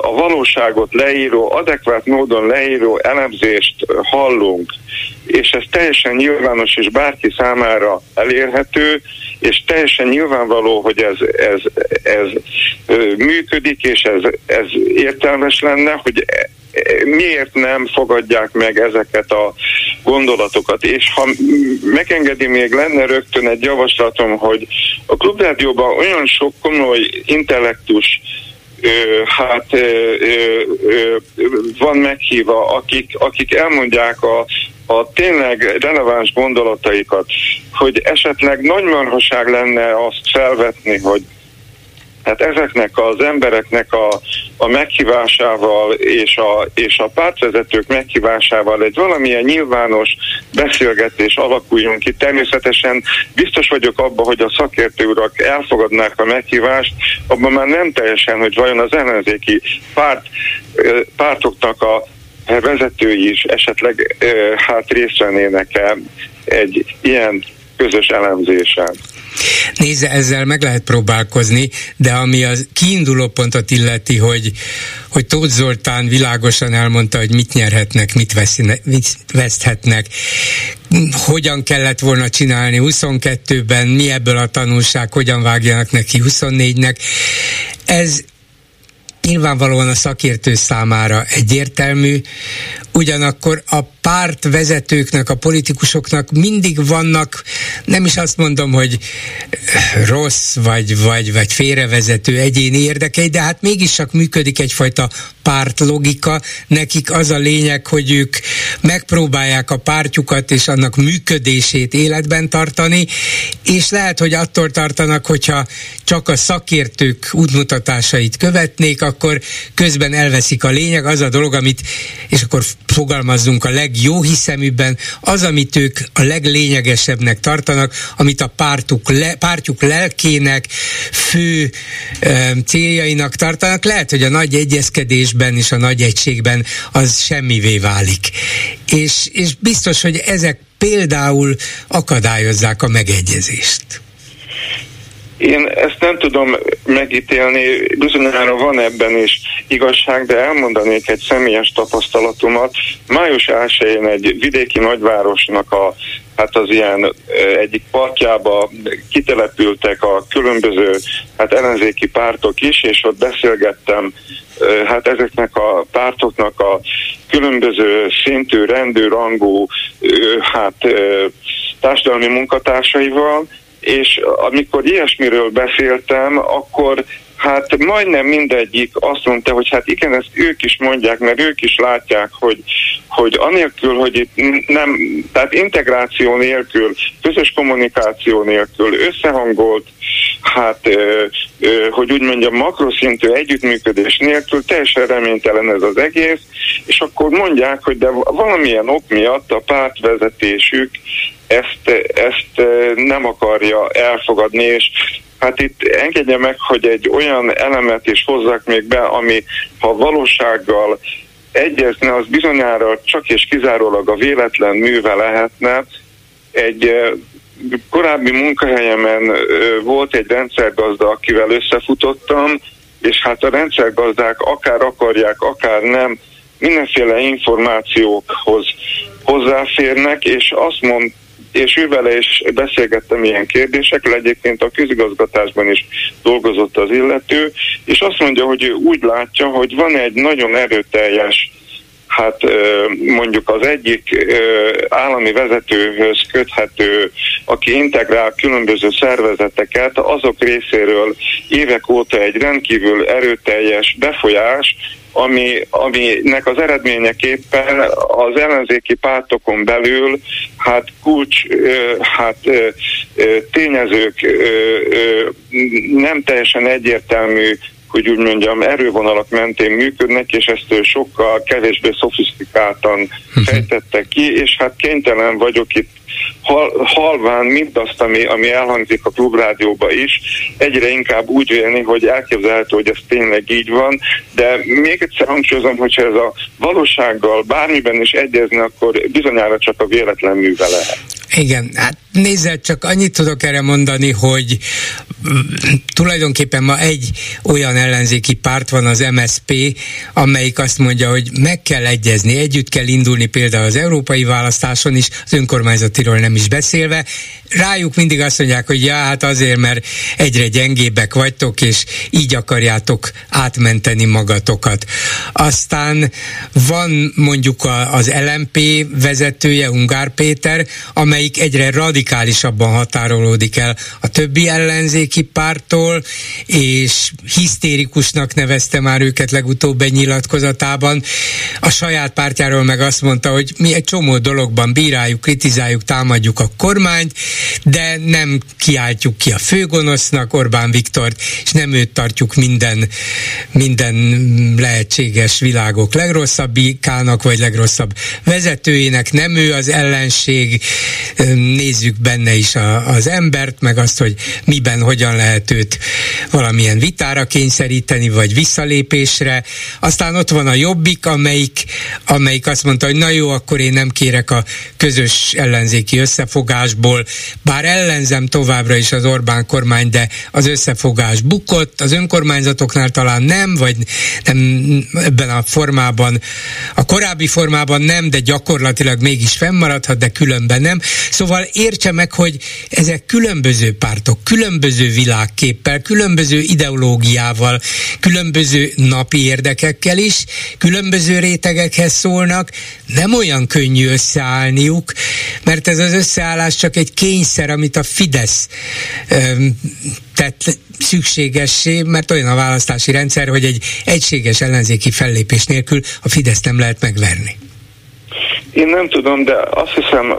a valóságot leíró, adekvát módon leíró elemzést hallunk, és ez teljesen nyilvános és bárki számára elérhető, és teljesen nyilvánvaló, hogy ez, ez, ez működik, és ez, ez értelmes lenne, hogy miért nem fogadják meg ezeket a gondolatokat. És ha megengedi, még lenne rögtön egy javaslatom, hogy a Klubrádióban olyan sok komoly intellektus hát van meghívva, akik, akik elmondják a, a tényleg releváns gondolataikat, hogy esetleg nagy marhaság lenne azt felvetni, hogy tehát ezeknek az embereknek a, a meghívásával és a, és a pártvezetők meghívásával egy valamilyen nyilvános beszélgetés alakuljon ki. Természetesen biztos vagyok abban, hogy a szakértő urak elfogadnák a meghívást, abban már nem teljesen, hogy vajon az ellenzéki párt, pártoknak a vezetői is esetleg hát részt vennének-e egy ilyen közös elemzésen. Nézze, ezzel meg lehet próbálkozni, de ami az kiinduló pontot illeti, hogy, hogy Tóth Zoltán világosan elmondta, hogy mit nyerhetnek, mit, veszine, mit veszthetnek, hogyan kellett volna csinálni 22-ben, mi ebből a tanulság, hogyan vágjanak neki 24-nek. Ez nyilvánvalóan a szakértő számára egyértelmű, ugyanakkor a párt vezetőknek, a politikusoknak mindig vannak, nem is azt mondom, hogy rossz vagy, vagy, vagy félrevezető egyéni érdekei, de hát mégis csak működik egyfajta pártlogika. Nekik az a lényeg, hogy ők megpróbálják a pártjukat és annak működését életben tartani, és lehet, hogy attól tartanak, hogyha csak a szakértők útmutatásait követnék, akkor közben elveszik a lényeg, az a dolog, amit, és akkor fogalmazzunk a legjó hiszeműbben, az, amit ők a leglényegesebbnek tartanak, amit a pártuk le, pártjuk lelkének, fő e, céljainak tartanak, lehet, hogy a nagy egyezkedésben és a nagy egységben az semmivé válik. És, és biztos, hogy ezek például akadályozzák a megegyezést. Én ezt nem tudom megítélni, bizonyára van ebben is igazság, de elmondanék egy személyes tapasztalatomat. Május 1 egy vidéki nagyvárosnak a hát az ilyen egyik parkjába kitelepültek a különböző hát ellenzéki pártok is, és ott beszélgettem hát ezeknek a pártoknak a különböző szintű, rendőrangú hát társadalmi munkatársaival, és amikor ilyesmiről beszéltem, akkor Hát majdnem mindegyik azt mondta, hogy hát igen, ezt ők is mondják, mert ők is látják, hogy, hogy anélkül, hogy itt nem, tehát integráció nélkül, közös kommunikáció nélkül, összehangolt, hát, ö, ö, hogy úgy mondjam, makroszintű együttműködés nélkül teljesen reménytelen ez az egész, és akkor mondják, hogy de valamilyen ok miatt a pártvezetésük ezt, ezt nem akarja elfogadni, és Hát itt engedje meg, hogy egy olyan elemet is hozzak még be, ami ha valósággal egyezne, az bizonyára csak és kizárólag a véletlen műve lehetne. Egy korábbi munkahelyemen volt egy rendszergazda, akivel összefutottam, és hát a rendszergazdák akár akarják, akár nem, mindenféle információkhoz hozzáférnek, és azt mond, és ővele is beszélgettem ilyen kérdésekről, egyébként a közigazgatásban is dolgozott az illető, és azt mondja, hogy ő úgy látja, hogy van egy nagyon erőteljes hát mondjuk az egyik állami vezetőhöz köthető, aki integrál különböző szervezeteket, azok részéről évek óta egy rendkívül erőteljes befolyás, ami, aminek az eredményeképpen az ellenzéki pártokon belül hát kulcs, hát tényezők nem teljesen egyértelmű hogy úgy mondjam, erővonalak mentén működnek, és ezt sokkal kevésbé szofisztikáltan mhm. fejtettek ki, és hát kénytelen vagyok itt hal, halván mindazt, ami, ami elhangzik a klubrádióba is, egyre inkább úgy vélni, hogy elképzelhető, hogy ez tényleg így van, de még egyszer hangsúlyozom, hogyha ez a valósággal bármiben is egyezne, akkor bizonyára csak a véletlen műve lehet. Igen, hát nézzel, csak annyit tudok erre mondani, hogy mm, tulajdonképpen ma egy olyan ellenzéki párt van az MSP, amelyik azt mondja, hogy meg kell egyezni, együtt kell indulni például az európai választáson is, az önkormányzatiról nem is beszélve. Rájuk mindig azt mondják, hogy ja, hát azért, mert egyre gyengébbek vagytok, és így akarjátok átmenteni magatokat. Aztán van mondjuk az LMP vezetője, Ungár Péter, amelyik egyre radikálisabban határolódik el a többi ellenzéki pártól, és hisztérikusnak nevezte már őket legutóbb egy nyilatkozatában. A saját pártjáról meg azt mondta, hogy mi egy csomó dologban bíráljuk, kritizáljuk, támadjuk a kormányt, de nem kiáltjuk ki a főgonosznak Orbán Viktort, és nem őt tartjuk minden, minden lehetséges világok legrosszabbikának, vagy legrosszabb vezetőjének, nem ő az ellenség, nézzük benne is a, az embert, meg azt, hogy miben, hogyan lehet őt valamilyen vitára kényszeríteni, vagy visszalépésre. Aztán ott van a Jobbik, amelyik, amelyik azt mondta, hogy na jó, akkor én nem kérek a közös ellenzéki összefogásból, bár ellenzem továbbra is az Orbán kormány, de az összefogás bukott, az önkormányzatoknál talán nem, vagy nem ebben a formában, a korábbi formában nem, de gyakorlatilag mégis fennmaradhat, de különben nem. Szóval értse meg, hogy ezek különböző pártok, különböző világképpel, különböző ideológiával, különböző napi érdekekkel is, különböző rétegekhez szólnak, nem olyan könnyű összeállniuk, mert ez az összeállás csak egy kényszer, amit a Fidesz öm, tett szükségessé, mert olyan a választási rendszer, hogy egy egységes ellenzéki fellépés nélkül a Fidesz nem lehet megverni. Én nem tudom, de azt hiszem,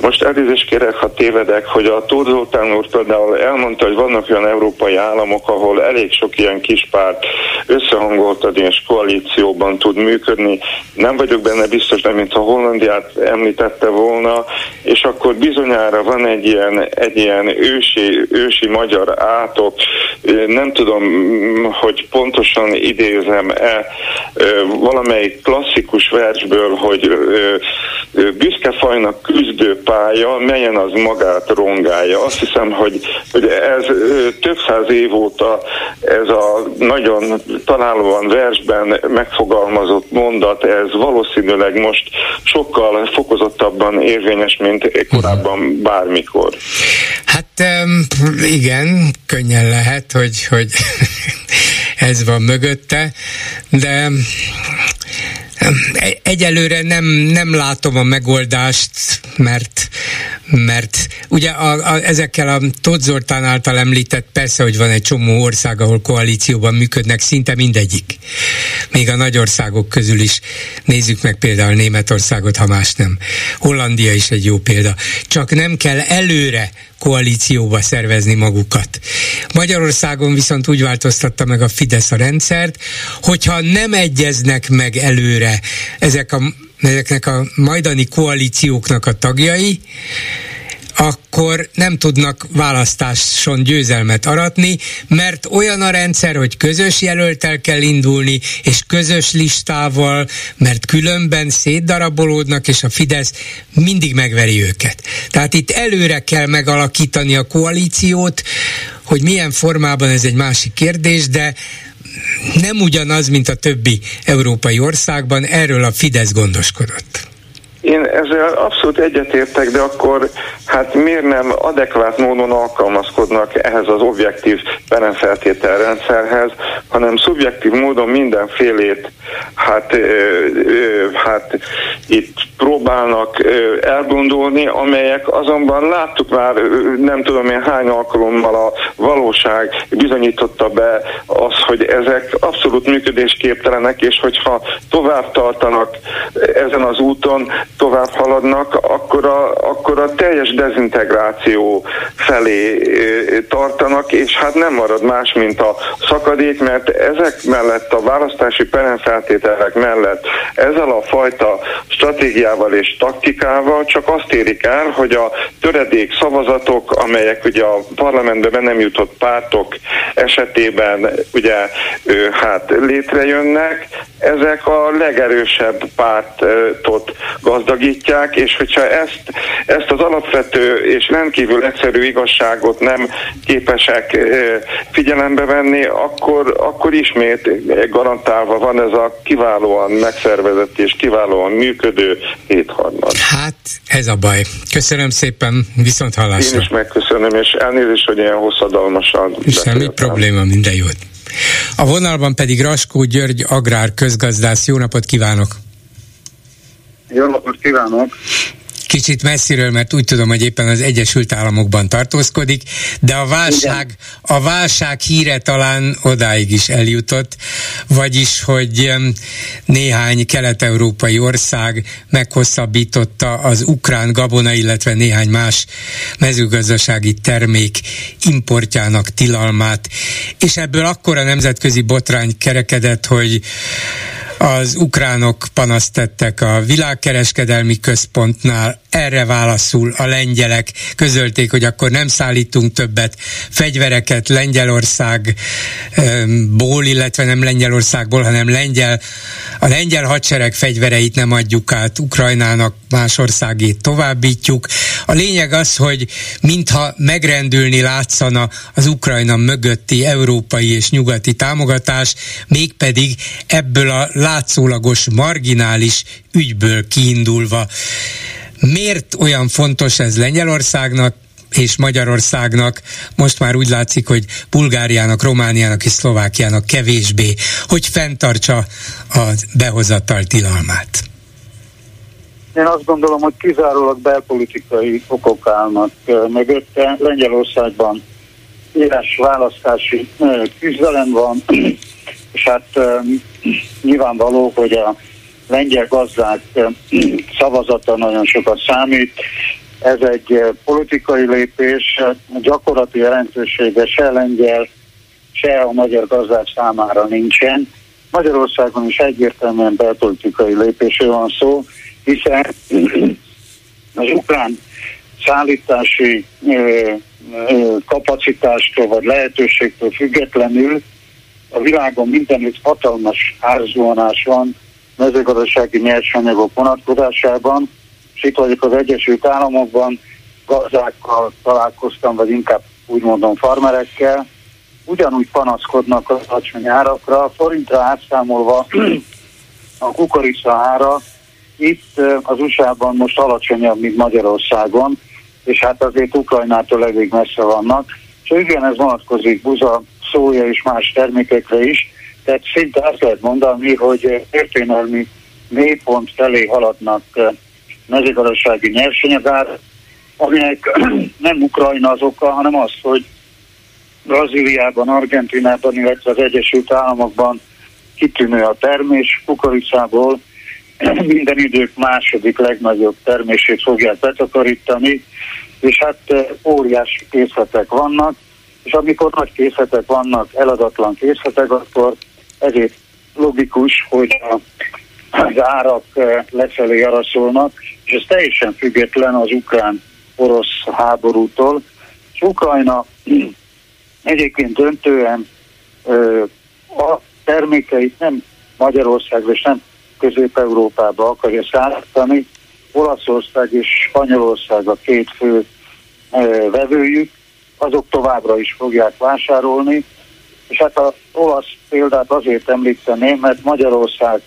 most elnézést kérek, ha tévedek, hogy a Tóth Zoltán úr például elmondta, hogy vannak olyan európai államok, ahol elég sok ilyen kis párt összehangoltad és koalícióban tud működni. Nem vagyok benne biztos, de mintha Hollandiát említette volna, és akkor bizonyára van egy ilyen, egy ilyen ősi, ősi magyar átok, nem tudom, hogy pontosan idézem-e valamelyik klasszikus versből, hogy büszke fajnak küzdő pálya, melyen az magát rongálja. Azt hiszem, hogy, hogy ez több száz év óta ez a nagyon találóan versben megfogalmazott mondat, ez valószínűleg most sokkal fokozottabban érvényes, mint korábban bármikor. Hát igen, könnyen lehet, hogy, hogy ez van mögötte, de egyelőre nem, nem látom a megoldást, mert, mert ugye a, a, ezekkel a Tóth Zoltán által említett, persze, hogy van egy csomó ország, ahol koalícióban működnek, szinte mindegyik. Még a nagy országok közül is. Nézzük meg például Németországot, ha más nem. Hollandia is egy jó példa. Csak nem kell előre koalícióba szervezni magukat. Magyarországon viszont úgy változtatta meg a Fidesz a rendszert, hogyha nem egyeznek meg előre ezek a, ezeknek a majdani koalícióknak a tagjai, akkor nem tudnak választáson győzelmet aratni, mert olyan a rendszer, hogy közös jelöltel kell indulni, és közös listával, mert különben szétdarabolódnak, és a Fidesz mindig megveri őket. Tehát itt előre kell megalakítani a koalíciót, hogy milyen formában ez egy másik kérdés, de nem ugyanaz, mint a többi európai országban, erről a Fidesz gondoskodott. Én ezzel abszolút egyetértek, de akkor hát miért nem adekvát módon alkalmazkodnak ehhez az objektív rendszerhez, hanem szubjektív módon mindenfélét hát, ö, ö, hát itt próbálnak ö, elgondolni, amelyek azonban láttuk már nem tudom én hány alkalommal a valóság bizonyította be az, hogy ezek abszolút működésképtelenek, és hogyha tovább tartanak ezen az úton, tovább haladnak, akkor a, akkor a teljes dezintegráció felé tartanak, és hát nem marad más, mint a szakadék, mert ezek mellett, a választási peremfeltételek mellett ezzel a fajta stratégiával és taktikával csak azt érik el, hogy a töredék szavazatok, amelyek ugye a parlamentben nem jutott pártok esetében ugye hát létrejönnek, ezek a legerősebb pártot gazdagítják, és hogyha ezt, ezt az alapvető és rendkívül egyszerű igazságot nem képesek figyelembe venni, akkor, akkor ismét garantálva van ez a kiválóan megszervezett és kiválóan működő hétharmad. Hát ez a baj. Köszönöm szépen, viszont hallásra. Én is megköszönöm, és elnézést, hogy ilyen hosszadalmasan. Semmi probléma, minden jót. A vonalban pedig Raskó György agrár közgazdász. Jó napot kívánok! Jó napot kívánok! kicsit messziről, mert úgy tudom, hogy éppen az Egyesült Államokban tartózkodik, de a válság, a válság híre talán odáig is eljutott, vagyis, hogy néhány kelet-európai ország meghosszabbította az ukrán gabona, illetve néhány más mezőgazdasági termék importjának tilalmát, és ebből akkora nemzetközi botrány kerekedett, hogy az ukránok panaszt tettek a világkereskedelmi központnál, erre válaszul a lengyelek közölték, hogy akkor nem szállítunk többet fegyvereket Lengyelországból, illetve nem Lengyelországból, hanem lengyel, a lengyel hadsereg fegyvereit nem adjuk át Ukrajnának, más országét továbbítjuk. A lényeg az, hogy mintha megrendülni látszana az Ukrajna mögötti európai és nyugati támogatás, mégpedig ebből a látszólagos marginális ügyből kiindulva. Miért olyan fontos ez Lengyelországnak, és Magyarországnak most már úgy látszik, hogy Bulgáriának, Romániának és Szlovákiának kevésbé, hogy fenntartsa a behozatal tilalmát? Én azt gondolom, hogy kizárólag belpolitikai okok állnak mögötte. Lengyelországban éles választási küzdelem van, és hát nyilvánvaló, hogy a lengyel gazdák szavazata nagyon sokat számít. Ez egy politikai lépés, gyakorlati jelentősége se lengyel, se a magyar gazdák számára nincsen. Magyarországon is egyértelműen belpolitikai lépésről van szó, hiszen az ukrán szállítási kapacitástól vagy lehetőségtől függetlenül a világon mindenütt hatalmas árzuhanás van mezőgazdasági nyersanyagok vonatkozásában, és itt vagyok az Egyesült Államokban, gazdákkal találkoztam, vagy inkább úgy mondom farmerekkel, ugyanúgy panaszkodnak az alacsony árakra, forintra átszámolva a kukorica ára itt az USA-ban most alacsonyabb, mint Magyarországon, és hát azért Ukrajnától elég messze vannak. És igen, ez vonatkozik buza, szója és más termékekre is, tehát szinte azt lehet mondani, hogy történelmi mélypont felé haladnak mezőgazdasági nyersanyagár, aminek nem Ukrajna az oka, hanem az, hogy Brazíliában, Argentinában, illetve az Egyesült Államokban kitűnő a termés, kukoricából minden idők második legnagyobb termését fogják betakarítani, és hát óriási készletek vannak, és amikor nagy készletek vannak, eladatlan készletek, akkor ezért logikus, hogy a, az árak lefelé araszolnak, és ez teljesen független az ukrán-orosz háborútól. És Ukrajna egyébként döntően a termékeit nem Magyarországra és nem Közép-Európába akarja szállítani. Olaszország és Spanyolország a két fő vevőjük, azok továbbra is fogják vásárolni, és hát az olasz példát azért említeném, mert Magyarország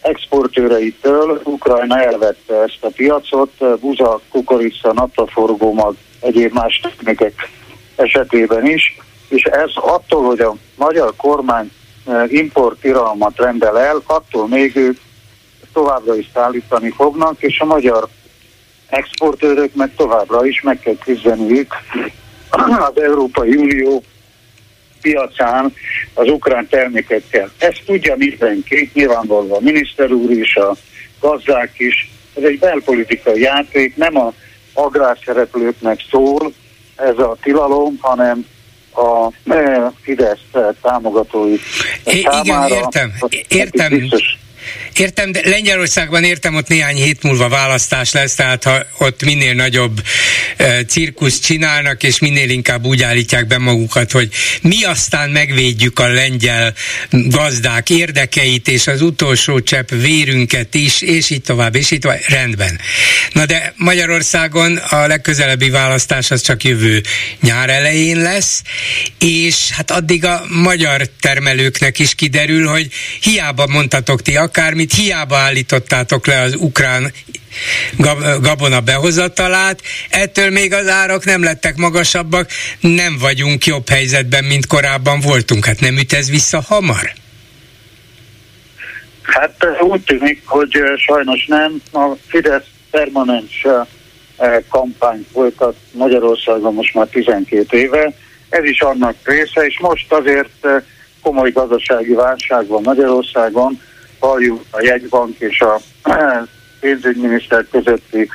exportőreitől Ukrajna elvette ezt a piacot, buza, kukorica, napraforgó mag, egyéb más termékek esetében is, és ez attól, hogy a magyar kormány import iralmat rendel el, attól még ők továbbra is szállítani fognak, és a magyar exportőrök meg továbbra is meg kell küzdeniük az Európai Unió piacán az ukrán termékekkel. Ezt tudja mindenki, nyilvánvalóan a miniszter úr is, a gazdák is, ez egy belpolitikai játék, nem a agrárszereplőknek szól ez a tilalom, hanem a Fidesz támogatói számára. Igen, értem. Értem. Biztos, Értem, de Lengyelországban értem, ott néhány hét múlva választás lesz, tehát ha ott minél nagyobb e, cirkusz csinálnak, és minél inkább úgy állítják be magukat, hogy mi aztán megvédjük a lengyel gazdák érdekeit, és az utolsó csepp vérünket is, és így tovább, és így tovább, rendben. Na de Magyarországon a legközelebbi választás az csak jövő nyár elején lesz, és hát addig a magyar termelőknek is kiderül, hogy hiába mondtatok ti akármit, hiába állítottátok le az ukrán gabona behozatalát, ettől még az árak nem lettek magasabbak, nem vagyunk jobb helyzetben, mint korábban voltunk. Hát nem üt ez vissza hamar? Hát úgy tűnik, hogy sajnos nem. A Fidesz permanens kampányt folytat Magyarországon most már 12 éve. Ez is annak része, és most azért komoly gazdasági válság van Magyarországon, halljuk a jegybank és a pénzügyminiszter közötti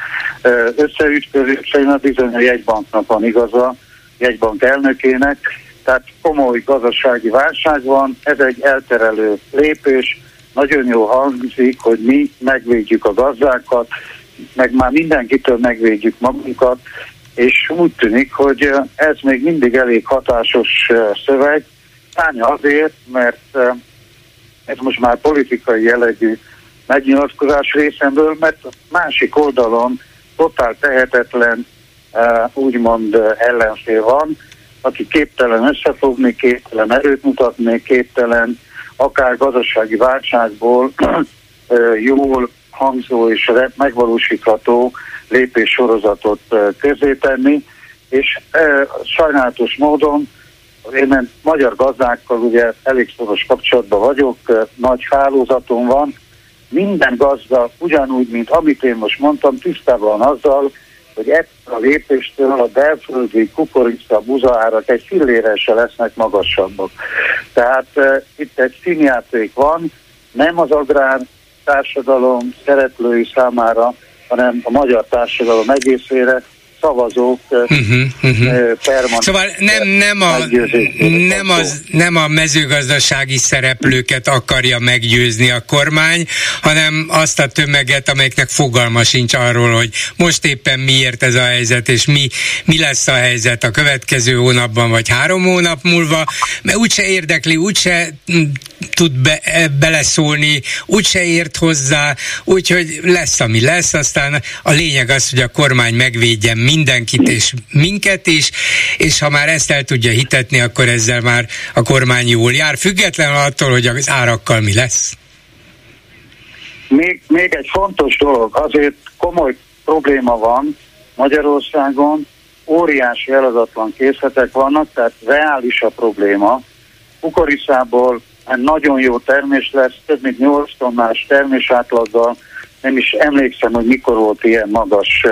összeütközés, a bizony a jegybanknak van igaza, jegybank elnökének, tehát komoly gazdasági válság van, ez egy elterelő lépés, nagyon jó hangzik, hogy mi megvédjük a gazdákat, meg már mindenkitől megvédjük magunkat, és úgy tűnik, hogy ez még mindig elég hatásos szöveg, Tánya azért, mert ez most már politikai jellegű megnyilatkozás részemről, mert a másik oldalon totál tehetetlen úgymond ellenfél van, aki képtelen összefogni, képtelen erőt mutatni, képtelen akár gazdasági válságból jól hangzó és megvalósítható lépéssorozatot közé tenni, és sajnálatos módon én magyar gazdákkal ugye elég szoros kapcsolatban vagyok, nagy hálózatom van, minden gazda ugyanúgy, mint amit én most mondtam, tisztában van azzal, hogy ettől a lépéstől a belföldi kukorica buzaárak egy fillére se lesznek magasabbak. Tehát uh, itt egy színjáték van, nem az agrár társadalom szereplői számára, hanem a magyar társadalom egészére, szavazók uh-huh, uh-huh. Szóval nem, nem, a, nem, az, nem a mezőgazdasági szereplőket akarja meggyőzni a kormány, hanem azt a tömeget, amelyiknek fogalma sincs arról, hogy most éppen miért ez a helyzet, és mi, mi lesz a helyzet a következő hónapban, vagy három hónap múlva, mert úgyse érdekli, úgyse tud be, e, beleszólni, úgyse ért hozzá, úgyhogy lesz, ami lesz, aztán a lényeg az, hogy a kormány megvédje mindenkit és minket is, és ha már ezt el tudja hitetni, akkor ezzel már a kormány jól jár, függetlenül attól, hogy az árakkal mi lesz. Még, még egy fontos dolog, azért komoly probléma van Magyarországon, óriási eladatlan készletek vannak, tehát reális a probléma. Kukoriszából nagyon jó termés lesz, több mint 8 tonnás termés átlaggal, nem is emlékszem, hogy mikor volt ilyen magas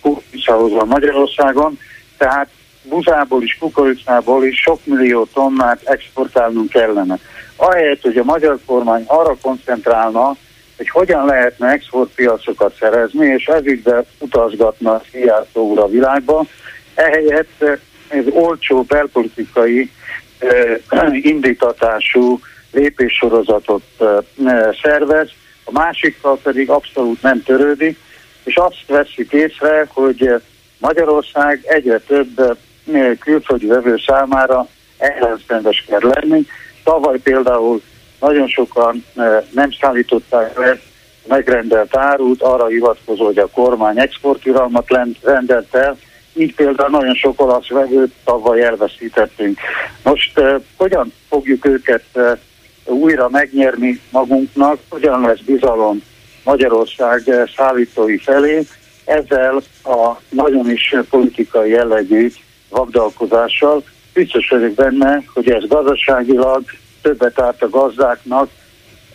kukoricahozva Magyarországon, tehát buzából is, kukoricából is sok millió tonnát exportálnunk kellene. Ahelyett, hogy a magyar kormány arra koncentrálna, hogy hogyan lehetne exportpiacokat szerezni, és ezügybe utazgatna a Szijjártó a világba, ehelyett ez olcsó belpolitikai eh, indítatású lépéssorozatot szervez, a másikkal pedig abszolút nem törődik, és azt veszik észre, hogy Magyarország egyre több külföldi vevő számára ellenszenves kell lenni. Tavaly például nagyon sokan nem szállították le megrendelt árut, arra hivatkozó, hogy a kormány exportiralmat rendelt el, így például nagyon sok olasz vevőt tavaly elveszítettünk. Most hogyan fogjuk őket újra megnyerni magunknak, hogyan lesz bizalom Magyarország szállítói felé, ezzel a nagyon is politikai jellegű vagdalkozással biztos vagyok benne, hogy ez gazdaságilag többet árt a gazdáknak,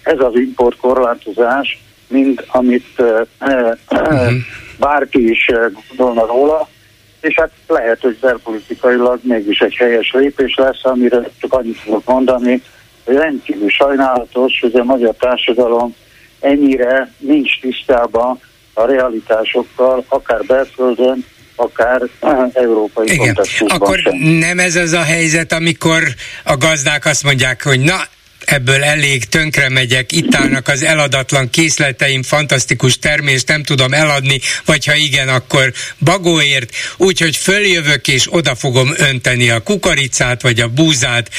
ez az importkorlátozás, mint amit uh, bárki is gondolna róla, és hát lehet, hogy belpolitikailag mégis egy helyes lépés lesz, amire csak annyit fogok mondani, rendkívül sajnálatos, hogy a magyar társadalom ennyire nincs tisztában a realitásokkal, akár belföldön, akár európai Igen. kontextusban Akkor sem. nem ez az a helyzet, amikor a gazdák azt mondják, hogy na, ebből elég, tönkre megyek, itt állnak az eladatlan készleteim, fantasztikus termést nem tudom eladni, vagy ha igen, akkor bagóért, úgyhogy följövök és oda fogom önteni a kukoricát, vagy a búzát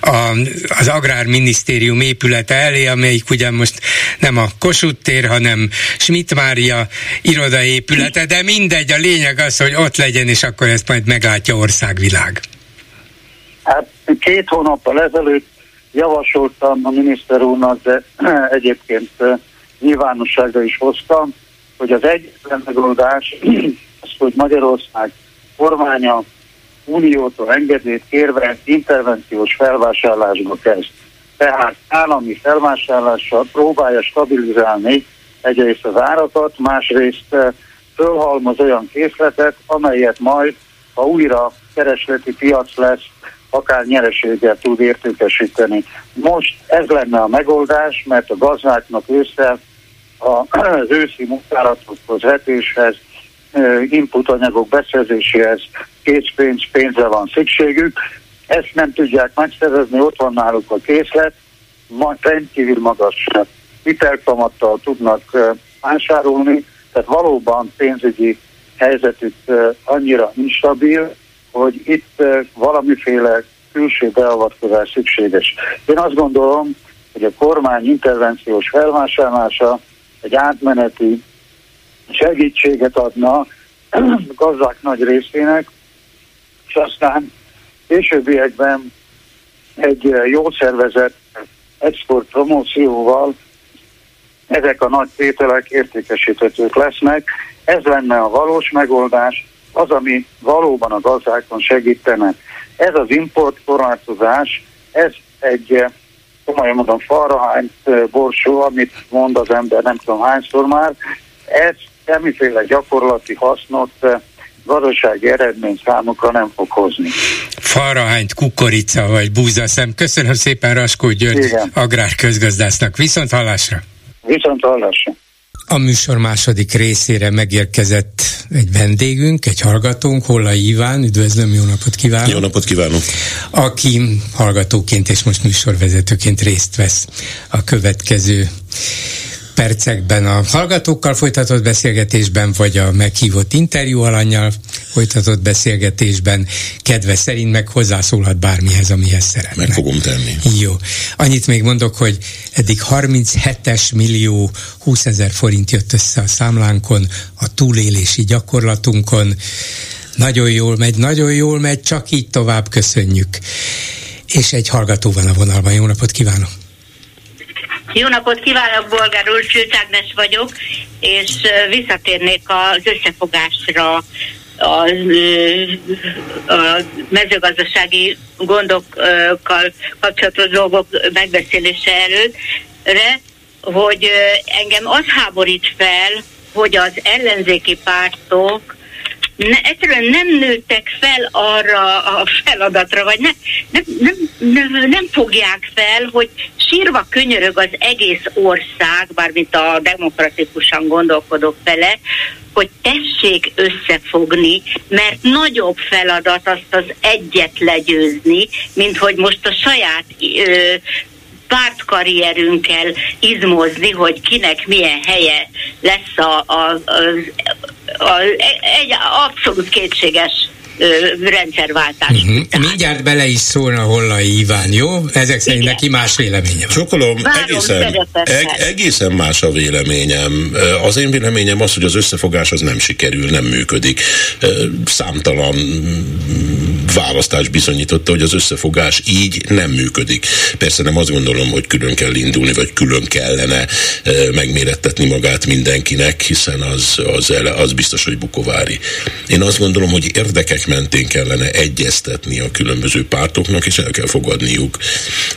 a, az Agrárminisztérium épülete elé, amelyik ugyan most nem a Kossuth tér, hanem Schmidt Mária irodaépülete, de mindegy, a lényeg az, hogy ott legyen, és akkor ezt majd meglátja országvilág. Hát két hónappal ezelőtt javasoltam a miniszter úrnak, de egyébként nyilvánosságra is hoztam, hogy az egyetlen megoldás az, hogy Magyarország kormánya uniótól engedélyt kérve intervenciós felvásárlásba kezd. Tehát állami felvásárlással próbálja stabilizálni egyrészt az árakat, másrészt fölhalmoz olyan készletet, amelyet majd, ha újra keresleti piac lesz, akár nyereséggel tud értékesíteni. Most ez lenne a megoldás, mert a gazdáknak ősszel az őszi munkálatokhoz, vetéshez, inputanyagok beszerzéséhez készpénz, pénzre van szükségük. Ezt nem tudják megszerezni, ott van náluk a készlet, ma rendkívül magas hitelkamattal tudnak vásárolni, tehát valóban pénzügyi helyzetük annyira instabil, hogy itt valamiféle külső beavatkozás szükséges. Én azt gondolom, hogy a kormány intervenciós felvásárlása egy átmeneti segítséget adna gazdák nagy részének, és aztán későbbiekben egy jó szervezett export promócióval ezek a nagy tételek értékesíthetők lesznek. Ez lenne a valós megoldás, az, ami valóban a gazdákon segítene. Ez az importkorlátozás, ez egy eh, komolyan mondom, falrahányt eh, borsó, amit mond az ember nem tudom hányszor már, ez semmiféle gyakorlati hasznot eh, gazdasági eredmény számukra nem fog hozni. Falrahányt, kukorica vagy búzaszem. Köszönöm szépen Raskó György Igen. agrárközgazdásznak. Viszont hallásra! Viszont hallásra! A műsor második részére megérkezett egy vendégünk, egy hallgatónk, Hollai Iván, üdvözlöm, jó napot kívánok! Jó napot kívánok! Aki hallgatóként és most műsorvezetőként részt vesz a következő percekben a hallgatókkal folytatott beszélgetésben, vagy a meghívott interjú alanyjal folytatott beszélgetésben, kedve szerint meg hozzászólhat bármihez, amihez szeretne. Meg fogom tenni. Jó. Annyit még mondok, hogy eddig 37 millió 20 ezer forint jött össze a számlánkon, a túlélési gyakorlatunkon. Nagyon jól megy, nagyon jól megy, csak így tovább köszönjük. És egy hallgató van a vonalban. Jó napot kívánok! Jó napot kívánok, Bolgár úr, Csőcságnes vagyok, és visszatérnék az összefogásra. A, a mezőgazdasági gondokkal kapcsolatos dolgok megbeszélése előttre, hogy engem az háborít fel, hogy az ellenzéki pártok ne, egyszerűen nem nőttek fel arra a feladatra, vagy ne, nem, nem, nem, nem fogják fel, hogy sírva könyörög az egész ország, bármint a demokratikusan gondolkodók fele, hogy tessék összefogni, mert nagyobb feladat azt az egyet legyőzni, mint hogy most a saját ö, pártkarrierünkkel izmozni, hogy kinek milyen helye lesz a, a, a, a, egy abszolút kétséges rendszerváltás. Uh-huh. Mindjárt bele is szólna Hollai Iván, jó? Ezek szerint Igen. neki más véleménye van. Csokolom, egészen, eg, egészen más a véleményem. Az én véleményem az, hogy az összefogás az nem sikerül, nem működik. Számtalan választás bizonyította, hogy az összefogás így nem működik. Persze nem azt gondolom, hogy külön kell indulni, vagy külön kellene megmérettetni magát mindenkinek, hiszen az, az, az biztos, hogy bukovári. Én azt gondolom, hogy érdekek mentén kellene egyeztetni a különböző pártoknak, és el kell fogadniuk,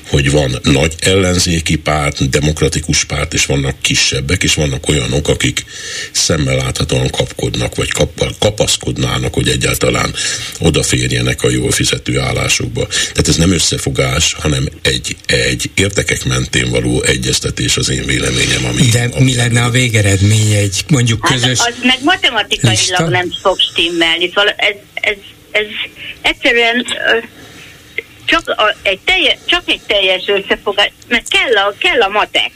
hogy van nagy ellenzéki párt, demokratikus párt, és vannak kisebbek, és vannak olyanok, akik szemmel láthatóan kapkodnak, vagy kap, kapaszkodnának, hogy egyáltalán odaférjenek a jól fizető állásokba. Tehát ez nem összefogás, hanem egy, egy értekek mentén való egyeztetés az én véleményem. Ami, De ami mi lenne a végeredmény egy mondjuk hát közös... Hát az meg matematikailag lista? nem fog stimmelni, szóval ez, ez, ez egyszerűen csak, a, egy telje, csak egy teljes összefogás, mert kell a, kell a matek.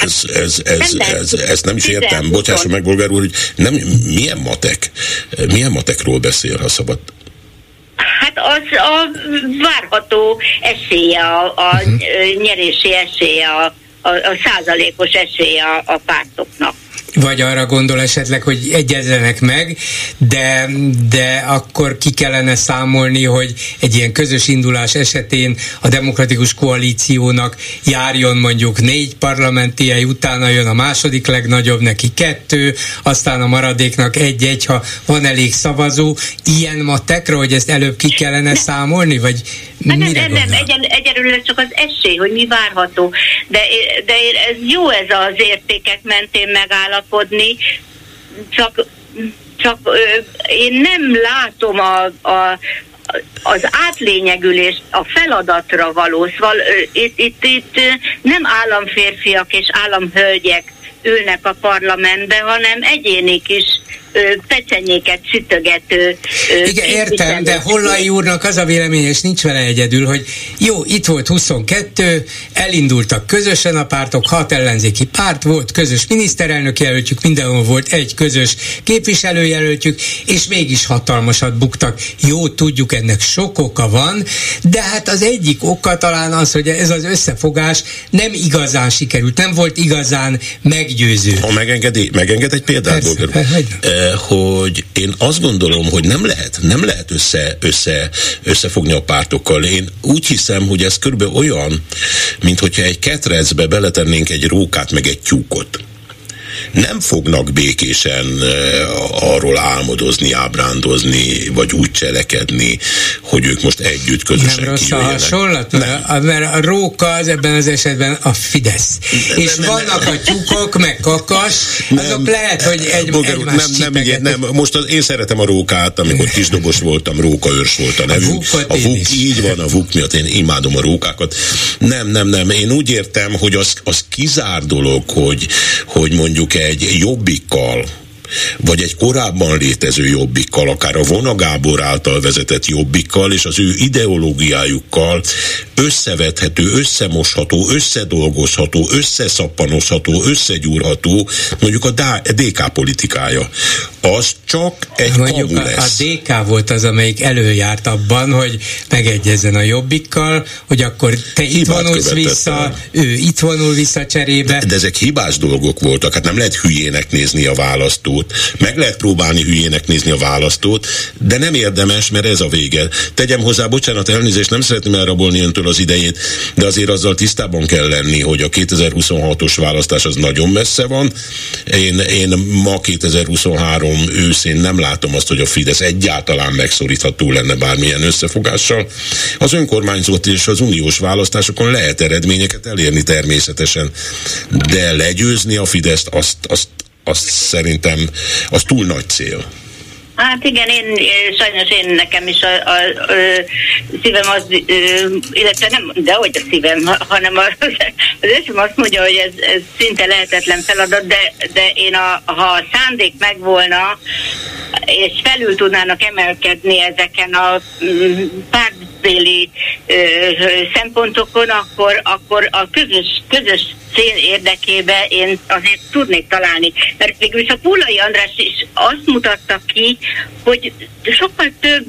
Ez, ez, ez, ez, ez nem is értem. Bocsássa meg, Bolgár úr, hogy nem, milyen matek? Milyen matekról beszél, ha szabad Hát az a várható esélye, a, a uh-huh. nyerési esélye, a, a, a százalékos esélye a, a pártoknak vagy arra gondol esetleg, hogy egyezzenek meg, de, de akkor ki kellene számolni, hogy egy ilyen közös indulás esetén a demokratikus koalíciónak járjon mondjuk négy parlamenti hely, utána jön a második legnagyobb, neki kettő, aztán a maradéknak egy-egy, ha van elég szavazó. Ilyen matekra, hogy ezt előbb ki kellene számolni, vagy hát mire nem, nem, nem, egyen, egyelőre csak az esély, hogy mi várható. De, de ez jó ez az értékek mentén megállapodni, megállapodni, csak, csak én nem látom a, a, az átlényegülést a feladatra való, szóval itt, itt, itt nem államférfiak és államhölgyek ülnek a parlamentbe, hanem egyénik is pecenyéket sütögető. Igen, értem, de Hollai úrnak az a vélemény, és nincs vele egyedül, hogy jó, itt volt 22, elindultak közösen a pártok, hat ellenzéki párt volt, közös miniszterelnök jelöltjük, mindenhol volt egy közös képviselőjelöltjük, és mégis hatalmasat buktak. Jó, tudjuk, ennek sok oka van, de hát az egyik oka talán az, hogy ez az összefogás nem igazán sikerült, nem volt igazán meggyőző. Ha megengedi, megenged egy példát, Persze, hogy én azt gondolom, hogy nem lehet, nem lehet össze, össze, összefogni a pártokkal. Én úgy hiszem, hogy ez körülbelül olyan, mint hogyha egy ketrecbe beletennénk egy rókát meg egy tyúkot nem fognak békésen arról álmodozni, ábrándozni, vagy úgy cselekedni, hogy ők most együtt közösen Nem rossz a hasonlat, mert a róka az ebben az esetben a Fidesz. Nem, és nem, vannak nem. a tyúkok, meg kakas, nem, azok lehet, hogy egy, Bolgár, nem, nem, igen, nem, most az, én szeretem a rókát, amikor kisdobos voltam, rókaőrs volt a nevünk. A, a vuk, így van, a vuk miatt én imádom a rókákat. Nem, nem, nem, én úgy értem, hogy az, az kizár dolog, hogy, hogy mondjuk egy jobbikkal vagy egy korábban létező jobbikkal, akár a Vona Gábor által vezetett jobbikkal és az ő ideológiájukkal összevethető, összemosható, összedolgozható, összeszappanozható, összegyúrható mondjuk a DK politikája. Az csak egy mondjuk kamu lesz. A, a DK volt az, amelyik előjárt abban, hogy megegyezzen a jobbikkal, hogy akkor te itt vonulsz vissza, ő itt vonul vissza cserébe. De, de ezek hibás dolgok voltak, hát nem lehet hülyének nézni a választót választót. Meg lehet próbálni hülyének nézni a választót, de nem érdemes, mert ez a vége. Tegyem hozzá, bocsánat, elnézést, nem szeretném elrabolni öntől az idejét, de azért azzal tisztában kell lenni, hogy a 2026-os választás az nagyon messze van. Én, én ma 2023 őszén nem látom azt, hogy a Fidesz egyáltalán megszorítható lenne bármilyen összefogással. Az önkormányzat és az uniós választásokon lehet eredményeket elérni természetesen, de legyőzni a Fideszt, azt, azt, azt szerintem az túl nagy cél. Hát igen, én sajnos én nekem is a, a, a, szívem az, illetve nem, de hogy a szívem, hanem az, az ősem azt mondja, hogy ez, ez szinte lehetetlen feladat, de, de én a, ha a szándék megvolna, és felül tudnának emelkedni ezeken a mm, pártbéli szempontokon, akkor, akkor a közös, közös cél érdekébe én azért tudnék találni. Mert végülis a Pulai András is azt mutatta ki, hogy sokkal több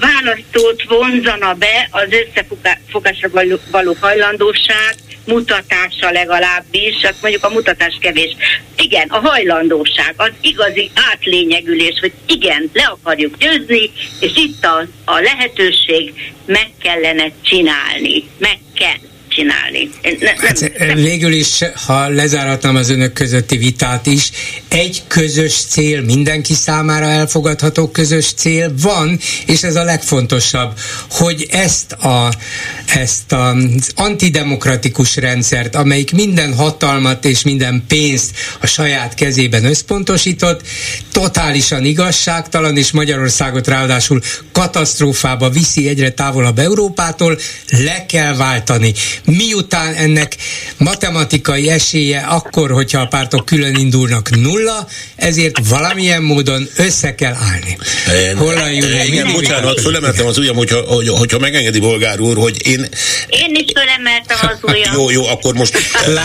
választót vonzana be az összefogásra való hajlandóság, mutatása legalábbis, csak mondjuk a mutatás kevés. Igen, a hajlandóság, az igazi átlényegülés, hogy igen, le akarjuk győzni, és itt a, a lehetőség meg kellene csinálni, meg kell csinálni. Ne, hát, nem, nem. Végül is, ha lezárhatnám az önök közötti vitát is, egy közös cél, mindenki számára elfogadható közös cél van, és ez a legfontosabb, hogy ezt a ezt az antidemokratikus rendszert, amelyik minden hatalmat és minden pénzt a saját kezében összpontosított, totálisan igazságtalan, és Magyarországot ráadásul katasztrófába viszi egyre távolabb Európától, le kell váltani. Miután ennek matematikai esélye akkor, hogyha a pártok külön indulnak nulla, ezért valamilyen módon össze kell állni. Hol a Igen, bocsánat, fölemeltem az ujjam, hogyha, hogy, hogyha megengedi bolgár úr, hogy én... Én is fölemeltem az ujjam. jó, jó, akkor most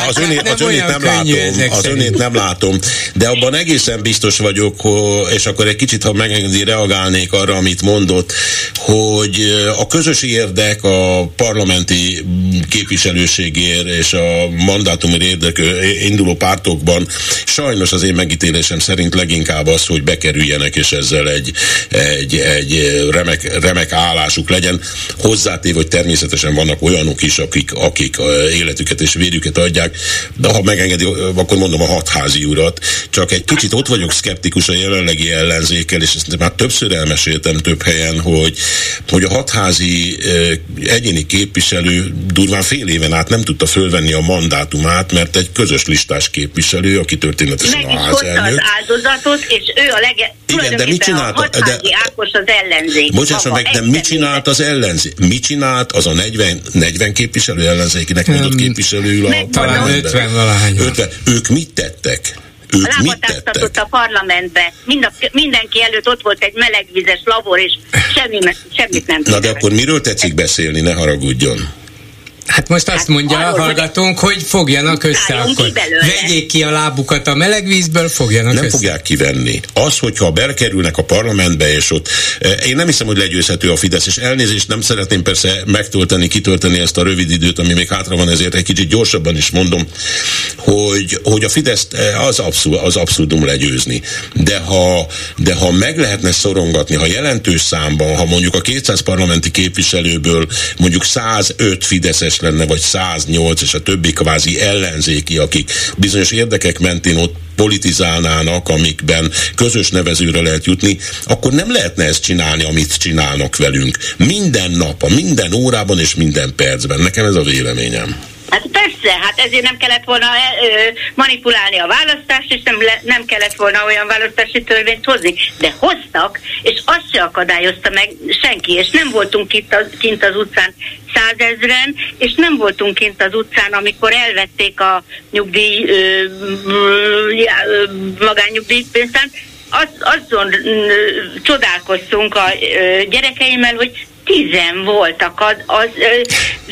az önét, az önét nem látom, az önét nem látom, de abban egészen biztos vagyok, és akkor egy kicsit, ha megengedi, reagálnék arra, amit mondott, hogy a közös érdek a parlamenti képviselőségért és a mandátumért érdekű induló pártokban. Sajnos az én megítélésem szerint leginkább az, hogy bekerüljenek, és ezzel egy, egy, egy remek, remek állásuk legyen. Hozzátéve, hogy természetesen vannak olyanok is, akik, akik életüket és vérüket adják, de ha megengedi, akkor mondom a hatházi urat, csak egy kicsit ott vagyok szkeptikus a jelenlegi ellenzékkel, és ezt már többször elmeséltem több helyen, hogy, hogy a hatházi egyéni képviselő durván fél éven át nem tudta fölvenni a mandátumát, mert egy közös listás képviselő, aki történetesen Meg a házelnök. az áldozatot, és ő a lege... Igen, de mit csinált? A de, Ákos az ellenzék. Bocsássa meg, de mit csinált az ellenzék? Mit csinált az a 40, 40 képviselő ellenzékinek mondott képviselő a Talán 50 valahány. 50. Ők mit tettek? Ők mit tettek? a parlamentbe. Mind a, mindenki előtt ott volt egy melegvizes labor, és semmi, semmit nem Na de akkor miről tetszik beszélni, ne haragudjon? Hát most azt hát mondja arról, a hallgatónk, hogy fogjanak össze akkor. Vegyék ki a lábukat a meleg vízből, fogjanak Nem össze. fogják kivenni. Az, hogyha bekerülnek a parlamentbe, és ott eh, én nem hiszem, hogy legyőzhető a Fidesz, és elnézést nem szeretném persze megtölteni, kitölteni ezt a rövid időt, ami még hátra van, ezért egy kicsit gyorsabban is mondom, hogy, hogy a Fidesz eh, az, abszurd, az abszurdum legyőzni. De ha, de ha meg lehetne szorongatni, ha jelentős számban, ha mondjuk a 200 parlamenti képviselőből mondjuk 105 Fideszes lenne, vagy 108, és a többi kvázi ellenzéki, akik bizonyos érdekek mentén ott politizálnának, amikben közös nevezőre lehet jutni, akkor nem lehetne ezt csinálni, amit csinálnak velünk. Minden nap, minden órában és minden percben. Nekem ez a véleményem. Hát persze, hát ezért nem kellett volna ö, manipulálni a választást, és nem, le, nem kellett volna olyan választási törvényt hozni. De hoztak, és azt se akadályozta meg senki, és nem voltunk kint az, kint az utcán százezren, és nem voltunk kint az utcán, amikor elvették a nyugdíj, ö, ö, magánnyugdíjpénztárt, az, azon ö, csodálkoztunk a ö, gyerekeimmel, hogy tizen voltak az, az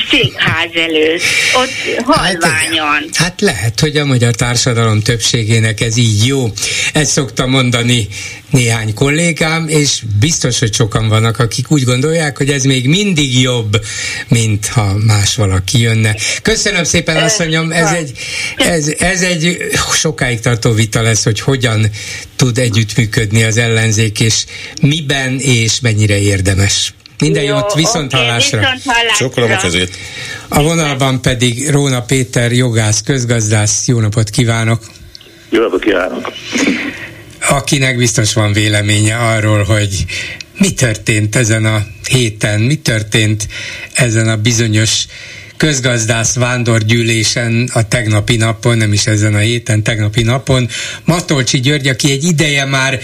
székház előtt, ott halványan. Hát, hát lehet, hogy a magyar társadalom többségének ez így jó. Ezt szokta mondani néhány kollégám, és biztos, hogy sokan vannak, akik úgy gondolják, hogy ez még mindig jobb, mint ha más valaki jönne. Köszönöm szépen, asszonyom, ez egy, ez, ez egy sokáig tartó vita lesz, hogy hogyan tud együttműködni az ellenzék, és miben és mennyire érdemes. Minden Jó, jót, viszont okay, hallásra. Viszont hallásra. Csokolom a kezét. A vonalban pedig Róna Péter, jogász, közgazdász. Jó napot kívánok! Jó napot kívánok! Akinek biztos van véleménye arról, hogy mi történt ezen a héten, mi történt ezen a bizonyos közgazdász vándorgyűlésen a tegnapi napon, nem is ezen a héten, tegnapi napon. Matolcsi György, aki egy ideje már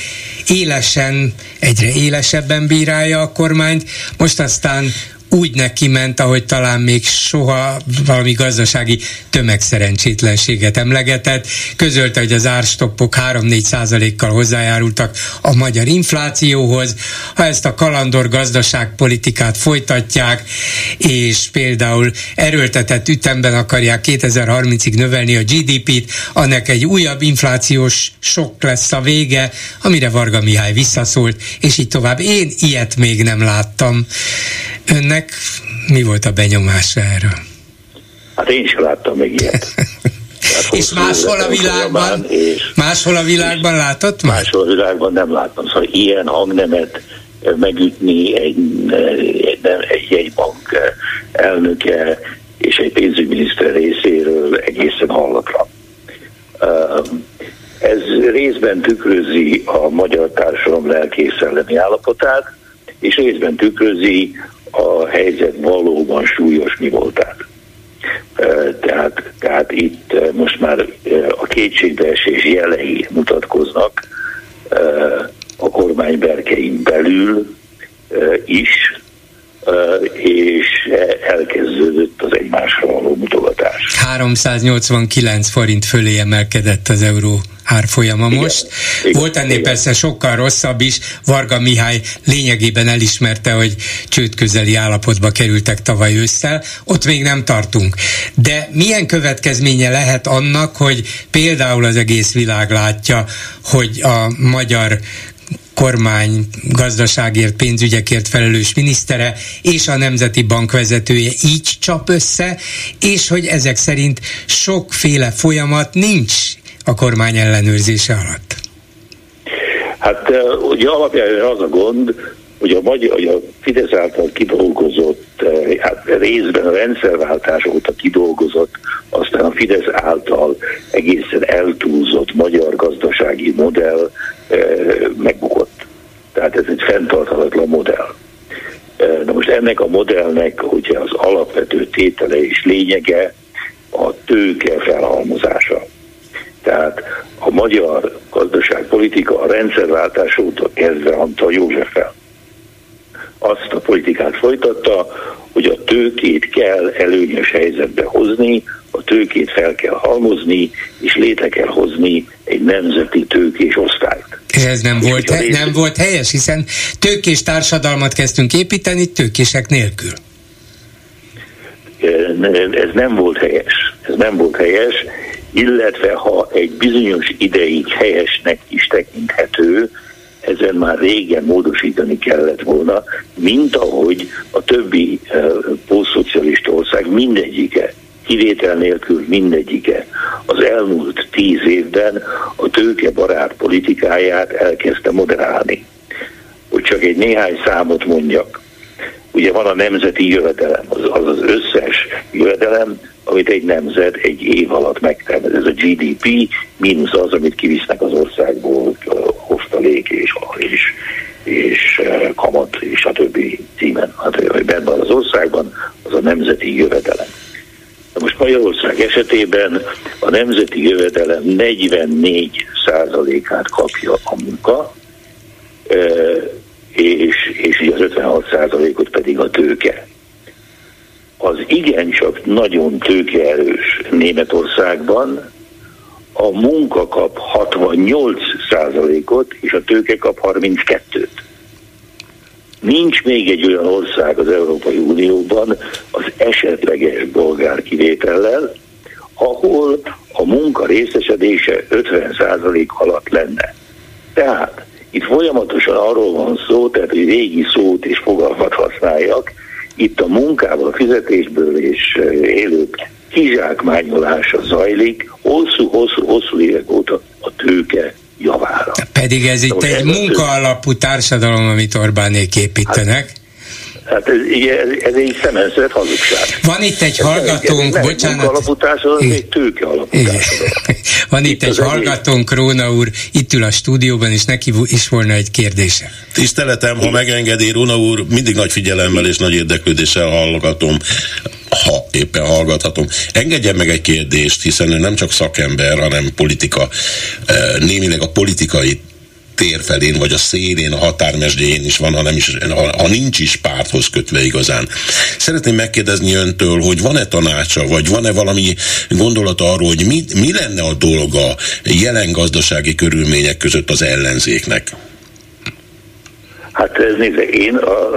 élesen, egyre élesebben bírálja a kormányt, most aztán úgy neki ment, ahogy talán még soha valami gazdasági tömegszerencsétlenséget emlegetett. Közölte, hogy az árstoppok 3-4 százalékkal hozzájárultak a magyar inflációhoz. Ha ezt a kalandor gazdaságpolitikát folytatják, és például erőltetett ütemben akarják 2030-ig növelni a GDP-t, annak egy újabb inflációs sok lesz a vége, amire Varga Mihály visszaszólt, és így tovább. Én ilyet még nem láttam. Önnek mi volt a benyomása erről? Hát én is láttam még ilyet. és máshol a világban? És máshol a világban látott már? Máshol a világban nem láttam. Szóval ilyen hangnemet megütni egy, egy, egy jegybank elnöke és egy pénzügyminiszter részéről egészen hallatra. Ez részben tükrözi a magyar társadalom lelkészellemi állapotát, és részben tükrözi a helyzet valóban súlyos mi voltát. Tehát, tehát itt most már a kétségbeesés jelei mutatkoznak a kormány berkein belül is, és elkezdődött az egymásra való mutogatás. 389 forint fölé emelkedett az euró árfolyama igen, most. Igen, Volt ennél igen. persze sokkal rosszabb is. Varga Mihály lényegében elismerte, hogy csőd közeli állapotba kerültek tavaly ősszel. Ott még nem tartunk. De milyen következménye lehet annak, hogy például az egész világ látja, hogy a magyar kormány gazdaságért, pénzügyekért felelős minisztere és a Nemzeti Bank vezetője így csap össze, és hogy ezek szerint sokféle folyamat nincs a kormány ellenőrzése alatt? Hát ugye alapjában az a gond, hogy a, magyar, hogy a Fidesz által kidolgozott, hát részben a rendszerváltás óta kidolgozott, aztán a Fidesz által egészen eltúlzott magyar gazdasági modell megbukott. Tehát ez egy fenntarthatatlan modell. Na most ennek a modellnek ugye az alapvető tétele és lényege a tőke felhalmozása. Tehát a magyar gazdaságpolitika a rendszerváltás óta kezdve Antal Józseffel azt a politikát folytatta, hogy a tőkét kell előnyös helyzetbe hozni, a tőkét fel kell halmozni, és létre kell hozni egy nemzeti tőkés osztályt. Ez nem volt, he- nem volt helyes, hiszen tőkés társadalmat kezdtünk építeni tőkések nélkül. Ez nem volt helyes. Ez nem volt helyes, illetve ha egy bizonyos ideig helyesnek is tekinthető, ezen már régen módosítani kellett volna, mint ahogy a többi uh, posztszocialista ország mindegyike, kivétel nélkül mindegyike az elmúlt tíz évben a tőkebarát politikáját elkezdte moderálni. Hogy csak egy néhány számot mondjak. Ugye van a nemzeti jövedelem, az, az összes jövedelem, amit egy nemzet egy év alatt megtermel. Ez a GDP mínusz az, amit kivisznek az országból, hoztalék és, és, és kamat és a többi címen. Hát, hogy benne van az országban, az a nemzeti jövedelem. Na most Magyarország esetében a nemzeti jövedelem 44 át kapja a munka, és, és az 56 ot pedig a tőke az igencsak nagyon tőkeerős Németországban a munka kap 68% ot és a tőke kap 32-t. Nincs még egy olyan ország az Európai Unióban az esetleges bolgár kivétellel, ahol a munka részesedése 50% alatt lenne. Tehát itt folyamatosan arról van szó, tehát hogy régi szót és fogalmat használjak, itt a munkával, a fizetésből és élők kizsákmányolása zajlik, hosszú-hosszú-hosszú évek óta a tőke javára. Pedig ez itt egy munkaalapú társadalom, amit Orbánék építenek. Hát, Hát ez, ez, ez egy szemenszeret hazugság. Van itt egy ez hallgatónk, nem, bocsánat. társadalom, egy tőke alapú Van itt, itt egy hallgatónk, Róna úr, itt ül a stúdióban, és neki is volna egy kérdése. Tiszteletem, ha megengedi, Róna úr, mindig nagy figyelemmel és nagy érdeklődéssel hallgatom ha éppen hallgathatom. Engedjen meg egy kérdést, hiszen ő nem csak szakember, hanem politika, eh, némileg a politikai tér felén, vagy a szélén, a határmesdjén is van, ha, nem is, ha, ha nincs is párthoz kötve igazán. Szeretném megkérdezni öntől, hogy van-e tanácsa, vagy van-e valami gondolata arról, hogy mi, mi lenne a dolga jelen gazdasági körülmények között az ellenzéknek? Hát ez nézze, én a,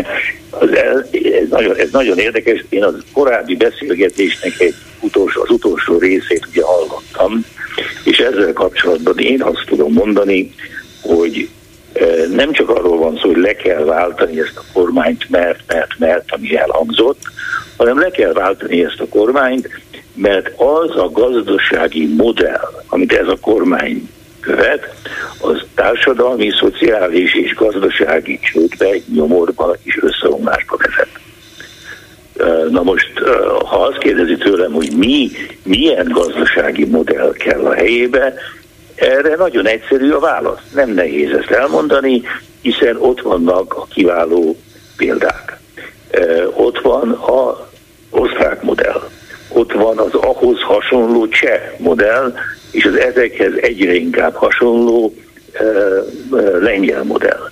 az el, ez, nagyon, ez nagyon érdekes, én az korábbi beszélgetésnek egy utolsó, az utolsó részét ugye hallgattam, és ezzel kapcsolatban én azt tudom mondani, hogy nem csak arról van szó, hogy le kell váltani ezt a kormányt, mert, mert, mert, ami elhangzott, hanem le kell váltani ezt a kormányt, mert az a gazdasági modell, amit ez a kormány követ, az társadalmi, szociális és gazdasági csődbe, nyomorba és összeomlásba vezet. Na most, ha azt kérdezi tőlem, hogy mi, milyen gazdasági modell kell a helyébe, erre nagyon egyszerű a válasz. Nem nehéz ezt elmondani, hiszen ott vannak a kiváló példák. Ott van a osztrák modell, ott van az ahhoz hasonló cseh modell, és az ezekhez egyre inkább hasonló lengyel modell.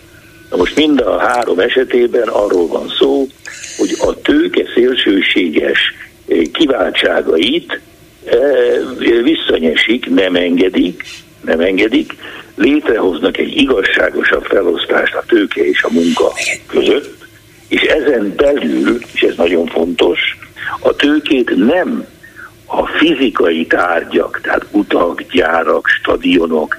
Na most mind a három esetében arról van szó, hogy a tőke szélsőséges kiváltságait visszanyesik, nem engedik, nem engedik, létrehoznak egy igazságosabb felosztást a tőke és a munka között, és ezen belül, és ez nagyon fontos, a tőkét nem a fizikai tárgyak, tehát utak, gyárak, stadionok,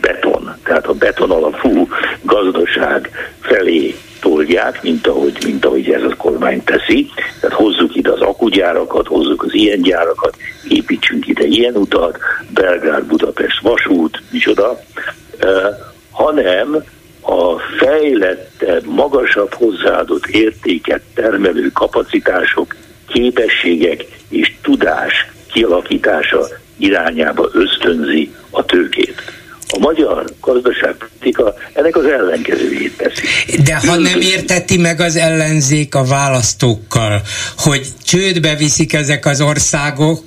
beton, tehát a beton alapú gazdaság felé tolják, mint ahogy, mint ahogy ez a kormány teszi. Tehát hozzuk ide az akugyárakat, hozzuk az ilyen gyárakat, építsünk ide ilyen utat, Belgrád, Budapest vasút, micsoda, uh, hanem a fejlettebb, magasabb hozzáadott értéket termelő kapacitások, képességek és tudás kialakítása irányába ösztönzi a tőkét. A magyar gazdaságpolitika ennek az ellenkezőjét teszi. De ha nem érteti meg az ellenzék a választókkal, hogy csődbe viszik ezek az országok,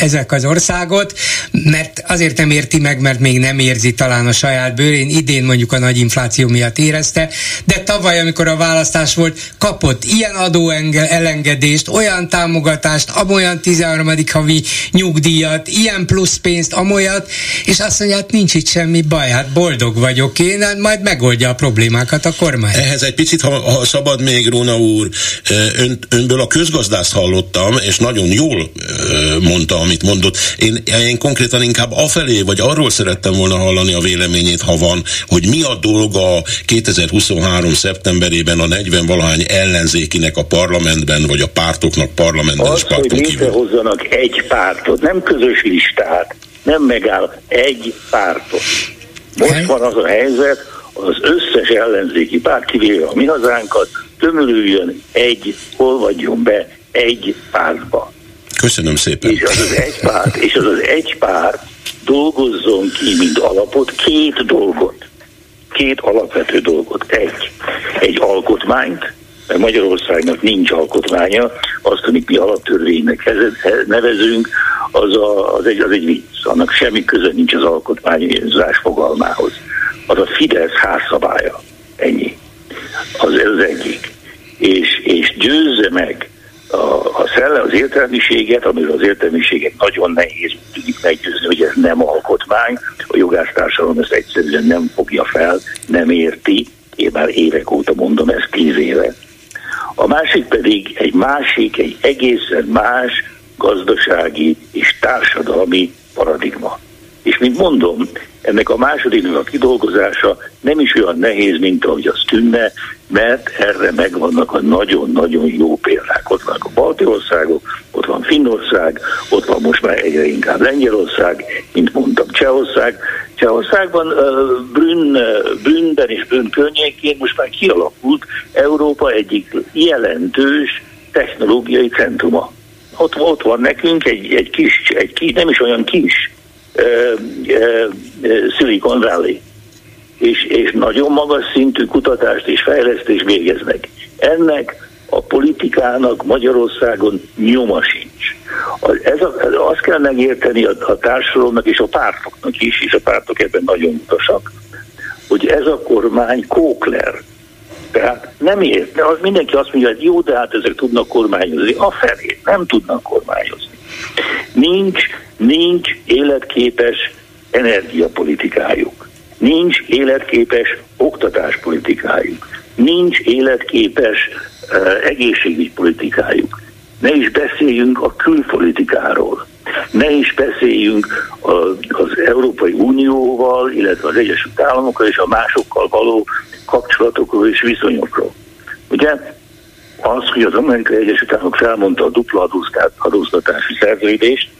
ezek az országot, mert azért nem érti meg, mert még nem érzi talán a saját bőrén, idén mondjuk a nagy infláció miatt érezte, de tavaly, amikor a választás volt, kapott ilyen adó elengedést, olyan támogatást, amolyan 13. havi nyugdíjat, ilyen plusz pénzt, amolyat, és azt mondja, hát nincs itt semmi baj, hát boldog vagyok én, hát majd megoldja a problémákat a kormány. Ehhez egy picit, ha, ha szabad még, Róna úr, ön, önből a közgazdászt hallottam, és nagyon jól mondta, amit mondott. Én, én konkrétan inkább afelé, vagy arról szerettem volna hallani a véleményét, ha van, hogy mi a dolga 2023. szeptemberében a 40 valahány ellenzékinek a parlamentben, vagy a pártoknak parlamentben Az, hogy létrehozzanak egy pártot, nem közös listát, nem megáll egy pártot. Most van az a helyzet, az összes ellenzéki párt, kivéve a mi hazánkat, tömörüljön egy, olvadjon be egy pártba. Köszönöm szépen. És az az egy párt, és az az egy párt dolgozzon ki, mint alapot, két dolgot. Két alapvető dolgot. Egy, egy alkotmányt, mert Magyarországnak nincs alkotmánya, azt, amit mi alaptörvénynek nevezünk, az, a, az, egy, az egy vicc. Annak semmi köze nincs az alkotmányozás fogalmához. Az a Fidesz házszabálya. Ennyi. Az, az egyik. És, és győzze meg a, a szelle, az értelmiséget, amiről az értelmiséget nagyon nehéz tudjuk meggyőzni, hogy ez nem alkotmány, a jogásztársadalom ezt egyszerűen nem fogja fel, nem érti, én már évek óta mondom ezt tíz éve. A másik pedig egy másik, egy egészen más gazdasági és társadalmi paradigma. És mint mondom, ennek a másodiknak a kidolgozása nem is olyan nehéz, mint ahogy az tűnne, mert erre megvannak a nagyon-nagyon jó példák. Ott vannak a balti országok, ott van Finnország, ott van most már egyre inkább Lengyelország, mint mondtam, Csehország. Csehországban Brünn, Brünnben és Brünn környékén most már kialakult Európa egyik jelentős technológiai centruma. Ott, ott van nekünk egy, egy kis, egy kis, nem is olyan kis Silicon Valley. És, és nagyon magas szintű kutatást és fejlesztést végeznek. Ennek a politikának Magyarországon nyoma sincs. Ez a, azt kell megérteni a, a társadalomnak és a pártoknak is, és a pártok ebben nagyon utasak, hogy ez a kormány kókler. Tehát nem ért. Az mindenki azt mondja, hogy jó, de hát ezek tudnak kormányozni. A felé nem tudnak kormányozni. Nincs, nincs életképes energiapolitikájuk. Nincs életképes oktatáspolitikájuk. Nincs életképes uh, egészségügypolitikájuk. Ne is beszéljünk a külpolitikáról. Ne is beszéljünk az Európai Unióval, illetve az Egyesült Államokkal és a másokkal való kapcsolatokról és viszonyokról. Ugye az, hogy az Amerikai Egyesült Államok felmondta a dupla adóztatási szerződést,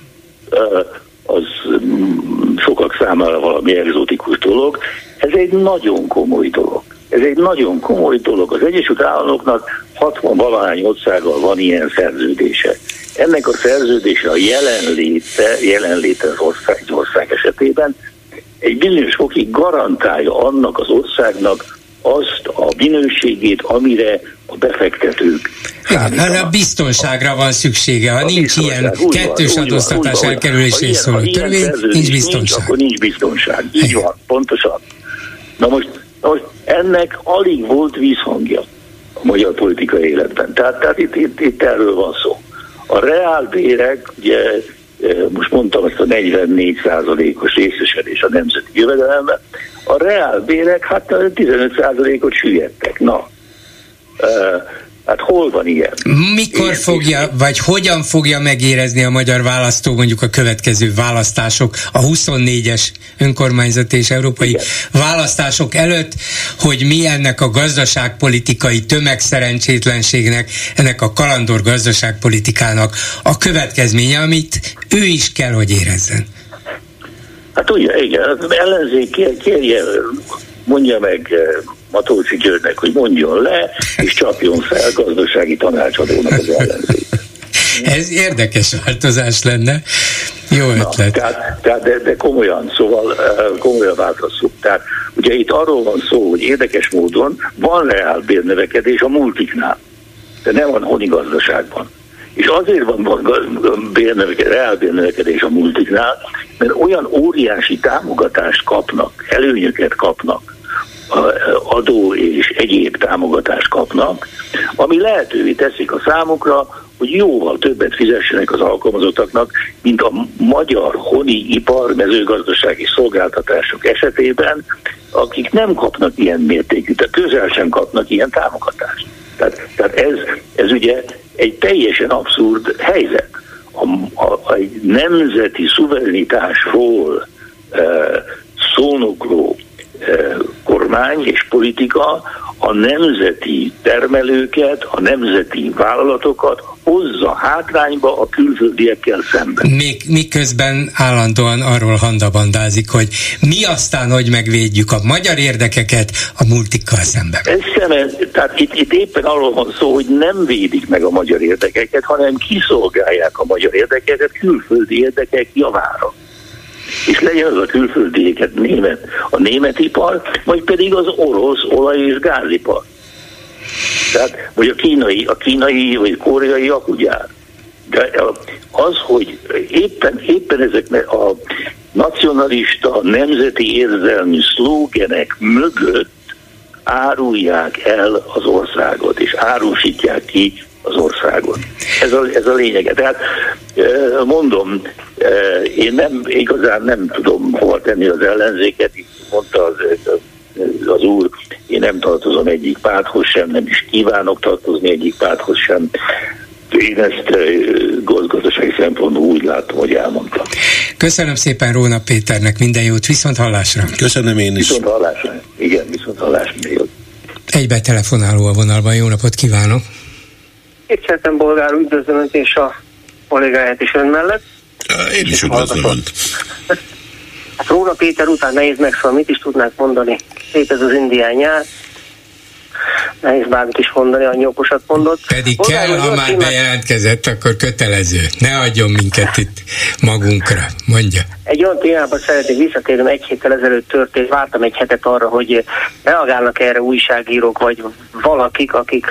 az mm, sokak számára valami egzotikus dolog. Ez egy nagyon komoly dolog. Ez egy nagyon komoly dolog. Az Egyesült Államoknak 60 valahány országgal van ilyen szerződése. Ennek a szerződése a jelenléte, jelenléte az ország, az ország esetében egy bizonyos fokig garantálja annak az országnak azt a minőségét, amire a befektetők igen, a biztonságra van szüksége. Ha nincs ilyen kettős van, adóztatás elkerülésé szóló törvény, nincs biztonság. Nincs, akkor nincs biztonság. Így igen. van, pontosan. Na most, na most ennek alig volt vízhangja a magyar politikai életben. Tehát, tehát itt, itt, itt erről van szó. A reálbérek, ugye most mondtam ezt a 44 os részesedés a nemzeti jövedelemben, a reálbérek hát 15 ot süllyedtek. Na, Hát hol van ilyen? Mikor ilyen fogja, is. vagy hogyan fogja megérezni a magyar választó mondjuk a következő választások, a 24-es önkormányzati és európai Igen. választások előtt, hogy mi ennek a gazdaságpolitikai tömegszerencsétlenségnek, ennek a kalandor gazdaságpolitikának a következménye, amit ő is kell, hogy érezzen. Hát ugye, igen, az ellenzék kérje, mondja meg Matolcsi Györgynek, hogy mondjon le, és csapjon fel gazdasági tanácsadónak az ellenzék. Ez érdekes változás lenne. Jó ötlet. Na, tehát, tehát de, de komolyan, szóval komolyan változunk. Tehát ugye itt arról van szó, hogy érdekes módon van reál bérnövekedés a multiknál, de nem van honi gazdaságban. És azért van, van bérnövekedés, reál bérnövekedés a multiknál, mert olyan óriási támogatást kapnak, előnyöket kapnak, adó és egyéb támogatást kapnak, ami lehetővé teszik a számukra, hogy jóval többet fizessenek az alkalmazottaknak, mint a magyar honi ipar, mezőgazdasági szolgáltatások esetében, akik nem kapnak ilyen mértékű, tehát közel sem kapnak ilyen támogatást. Tehát, tehát ez, ez ugye egy teljesen abszurd helyzet. A, a, egy nemzeti szuverenitásról e, szónokló kormány és politika a nemzeti termelőket, a nemzeti vállalatokat hozza hátrányba a külföldiekkel szemben. Még miközben állandóan arról handabandázik, hogy mi aztán, hogy megvédjük a magyar érdekeket a multikkal szemben. Ez sem, tehát itt, itt éppen arról van szó, hogy nem védik meg a magyar érdekeket, hanem kiszolgálják a magyar érdekeket külföldi érdekek javára és legyen az a külföldieket német, a német ipar, vagy pedig az orosz olaj- és gázipar. Tehát, vagy a kínai, a kínai vagy koreai akugyár. De az, hogy éppen, éppen ezeknek a nacionalista, nemzeti érzelmi szlógenek mögött árulják el az országot, és árusítják ki az országot. Ez a, ez a lényege. Tehát mondom, én nem igazán nem tudom hova tenni az ellenzéket, mondta az, az úr, én nem tartozom egyik párthoz sem, nem is kívánok tartozni egyik párthoz sem. Én ezt gazdasági szempontból úgy látom, hogy elmondtam. Köszönöm szépen Róna Péternek, minden jót, viszont hallásra. Köszönöm én is. Viszont hallásra, igen, viszont hallásra. Egybe telefonáló a vonalban, jó napot kívánok! Képzeltem bolgár, üdvözlöm Önt és a kollégáját is Ön mellett. Én is üdvözlöm Önt. Hát Róna Péter után nehéz megszól, mit is tudnák mondani. Szép ez az indián nyár. Nehéz bármit is mondani, annyi okosat mondott. Pedig Bolgár, kell, ha már bejelentkezett, akkor kötelező. Ne adjon minket itt magunkra, mondja. Egy olyan témában szeretnék visszatérni, egy héttel ezelőtt történt, vártam egy hetet arra, hogy reagálnak erre újságírók, vagy valakik, akik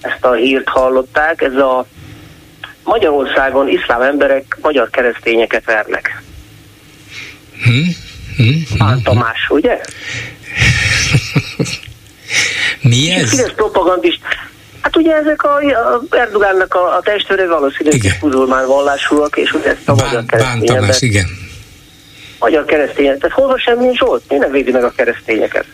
ezt a hírt hallották, ez a Magyarországon iszlám emberek magyar keresztényeket vernek. Hmm? Hmm? Hmm? Tamás, ugye? Mi ez? Fidesz propagandist. Hát ugye ezek a, a Erdogánnak a, a testvére valószínűleg muzulmán vallásúak, és ugye ezt a Bán, magyar keresztény Tamás, igen. Magyar keresztények. Tehát hol sem nincs ott? Miért nem védi meg a keresztényeket?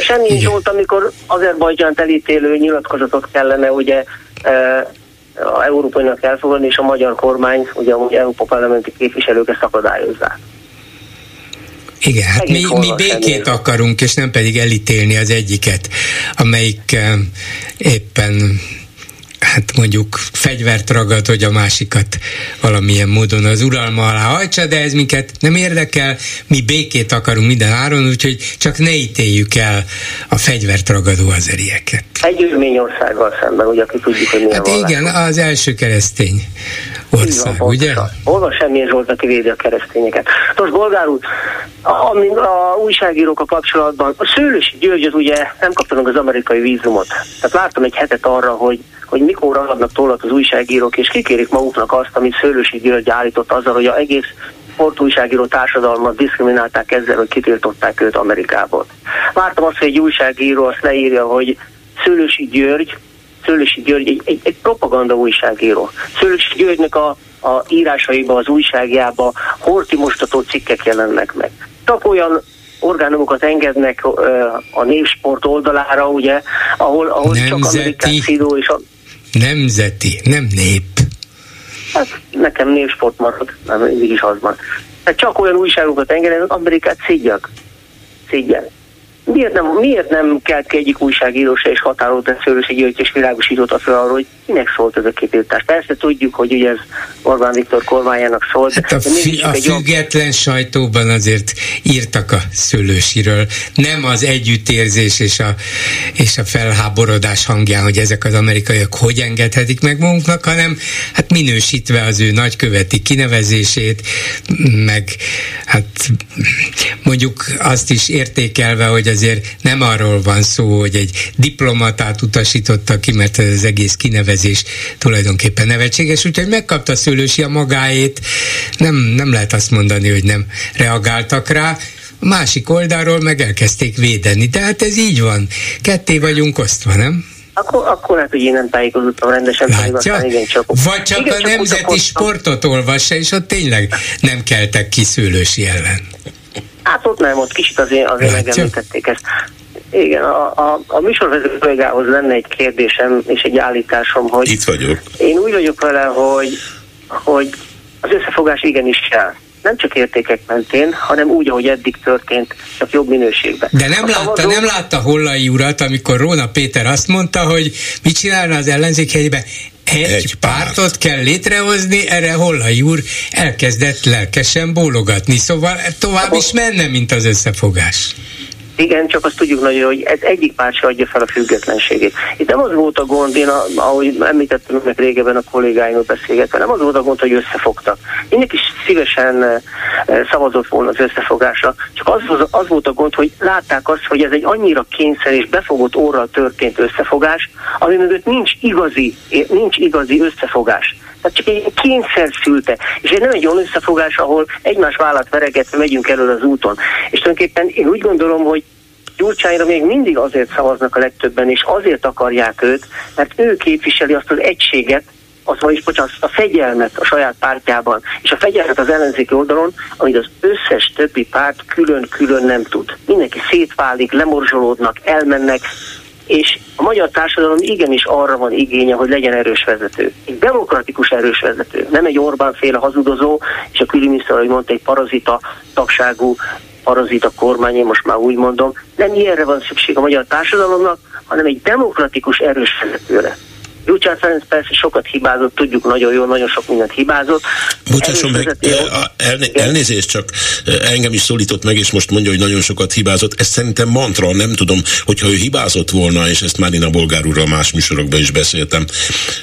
Semmi nincs ott, amikor Azerbajdzsánt elítélő nyilatkozatot kellene ugye e, a Európainak elfogadni, és a magyar kormány, ugye a Európa parlamenti képviselők ezt akadályozzák. Igen, hát mi, mi békét semmi. akarunk, és nem pedig elítélni az egyiket, amelyik e, éppen hát mondjuk fegyvert ragad, hogy a másikat valamilyen módon az uralma alá hajtsa, de ez minket nem érdekel, mi békét akarunk minden áron, úgyhogy csak ne ítéljük el a fegyvert ragadó azerieket. Egy országgal szemben, ugye, aki tudjuk, hogy milyen Hát igen, az első keresztény ország, van, ugye? Van semmilyen Zsolt, aki védi a keresztényeket. Most bolgár úr, a, a, újságírók a kapcsolatban, a Szőlősi Györgyöt ugye nem kaptanak az amerikai vízumot. Tehát láttam egy hetet arra, hogy hogy mikor ragadnak tollat az újságírók, és kikérik maguknak azt, amit Szőlősi György állított azzal, hogy a egész sportújságíró társadalmat diszkriminálták ezzel, hogy kitiltották őt Amerikából. Vártam azt, hogy egy újságíró azt leírja, hogy Szőlősi György, Szőlősi György egy, egy, egy propaganda újságíró. Szőlősi Györgynek a, a írásaiba, az újságjában horti mostató cikkek jelennek meg. Csak olyan orgánumokat engednek a névsport oldalára, ugye, ahol, ahol Nemzeti. csak Amerikán Fido és a... Nemzeti, nem nép. Hát nekem névsport marad, nem mindig is az van. Tehát csak olyan újságokat engednek, Amerikát szidjak. Szidjak miért nem, miért nem kelt ki egyik újságíró se és határolt a szőlőségi és világosította fel arról, hogy kinek szólt ez a kitiltás. Persze tudjuk, hogy ugye ez Orbán Viktor kormányának szólt. Hát a, fi, a független jobb... sajtóban azért írtak a szőlősiről. Nem az együttérzés és a, és a felháborodás hangján, hogy ezek az amerikaiak hogy engedhetik meg magunknak, hanem hát minősítve az ő nagyköveti kinevezését, meg hát mondjuk azt is értékelve, hogy az azért nem arról van szó, hogy egy diplomatát utasította ki, mert ez az egész kinevezés tulajdonképpen nevetséges, úgyhogy megkapta Szőlősi a magáét, nem, nem lehet azt mondani, hogy nem reagáltak rá, a másik oldalról meg elkezdték védeni. Tehát ez így van. Ketté vagyunk osztva, nem? Akkor, akkor hát, hogy én nem tájékozottam rendesen, Látja? igen, csak, Vagy csak igen, a csak nemzeti sportot olvassa, és ott tényleg nem keltek ki szőlősi ellen. Hát ott nem, ott kicsit azért, azért megemlítették ezt. Igen, a, a, a műsorvezető kollégához lenne egy kérdésem és egy állításom, hogy... Itt vagyok. Én úgy vagyok vele, hogy, hogy az összefogás igenis kell nem csak értékek mentén, hanem úgy, ahogy eddig történt, csak jobb minőségben. De nem, látta, szavazó... nem látta Hollai urat, amikor Róna Péter azt mondta, hogy mit csinálna az ellenzék helyében? Egy, egy pártot párt. kell létrehozni, erre Hollai úr elkezdett lelkesen bólogatni, szóval tovább is menne, mint az összefogás. Igen, csak azt tudjuk nagyon, hogy ez egyik párt se adja fel a függetlenségét. Itt nem az volt a gond, én a, ahogy említettem meg régebben a kollégáimmal beszélgetve, nem az volt a gond, hogy összefogtak. Mindenki is szívesen eh, szavazott volna az összefogásra, csak az, az volt a gond, hogy látták azt, hogy ez egy annyira kényszer és befogott óra történt összefogás, ami mögött nincs igazi, nincs igazi összefogás. Tehát csak egy kényszer szülte. És egy olyan összefogás, ahol egymás vállat veregetve megyünk elő az úton. És tulajdonképpen én úgy gondolom, hogy Gyurcsányra még mindig azért szavaznak a legtöbben, és azért akarják őt, mert ő képviseli azt az egységet, az vagyis, bocsánat, a fegyelmet a saját pártjában, és a fegyelmet az ellenzéki oldalon, amit az összes többi párt külön-külön nem tud. Mindenki szétválik, lemorzsolódnak, elmennek, és a magyar társadalom igenis arra van igénye, hogy legyen erős vezető. Egy demokratikus erős vezető, nem egy Orbán féle hazudozó, és a külügyminiszter, ahogy mondta, egy parazita tagságú parazita kormány, én most már úgy mondom, nem ilyenre van szükség a magyar társadalomnak, hanem egy demokratikus erős vezetőre. Gyurcsán Ferenc persze sokat hibázott, tudjuk nagyon jól, nagyon sok mindent hibázott. Bocsásson meg, el, elnézést, csak engem is szólított meg, és most mondja, hogy nagyon sokat hibázott. Ez szerintem mantra, nem tudom, hogyha ő hibázott volna, és ezt már én a bolgár úrral más műsorokban is beszéltem,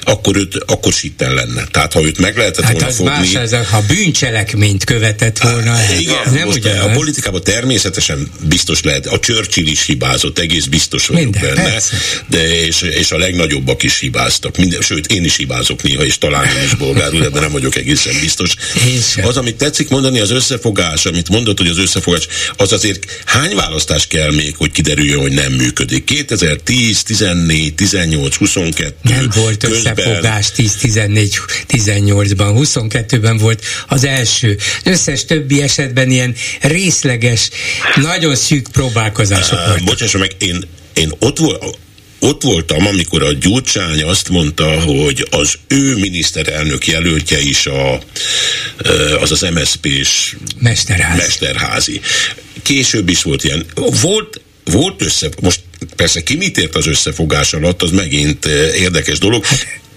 akkor őt, akkor sitten lenne. Tehát ha őt meg lehetett hát volna az fogni. Más ez, ha bűncselekményt követett volna. Hát, igen, nem most a politikában természetesen biztos lehet. A Churchill is hibázott, egész biztos vagyok Minden, benne. De és, és a legnagyobbak is hibázott hibáztak. Minden, sőt, én is hibázok néha, és talán én is bolgárul, ebben nem vagyok egészen biztos. Az, amit tetszik mondani, az összefogás, amit mondott, hogy az összefogás, az azért hány választás kell még, hogy kiderüljön, hogy nem működik? 2010, 14, 18, 22. Nem volt közben... összefogás 10, 14, 18-ban, 22-ben volt az első. Összes többi esetben ilyen részleges, nagyon szűk próbálkozások voltak. Bocsásson meg, én én ott volt, ott voltam, amikor a Gyurcsány azt mondta, hogy az ő miniszterelnök jelöltje is a, az az MSZP-s Mesterházi. Mesterházi. Később is volt ilyen. Volt volt össze, most persze ki mit ért az összefogás alatt, az megint érdekes dolog.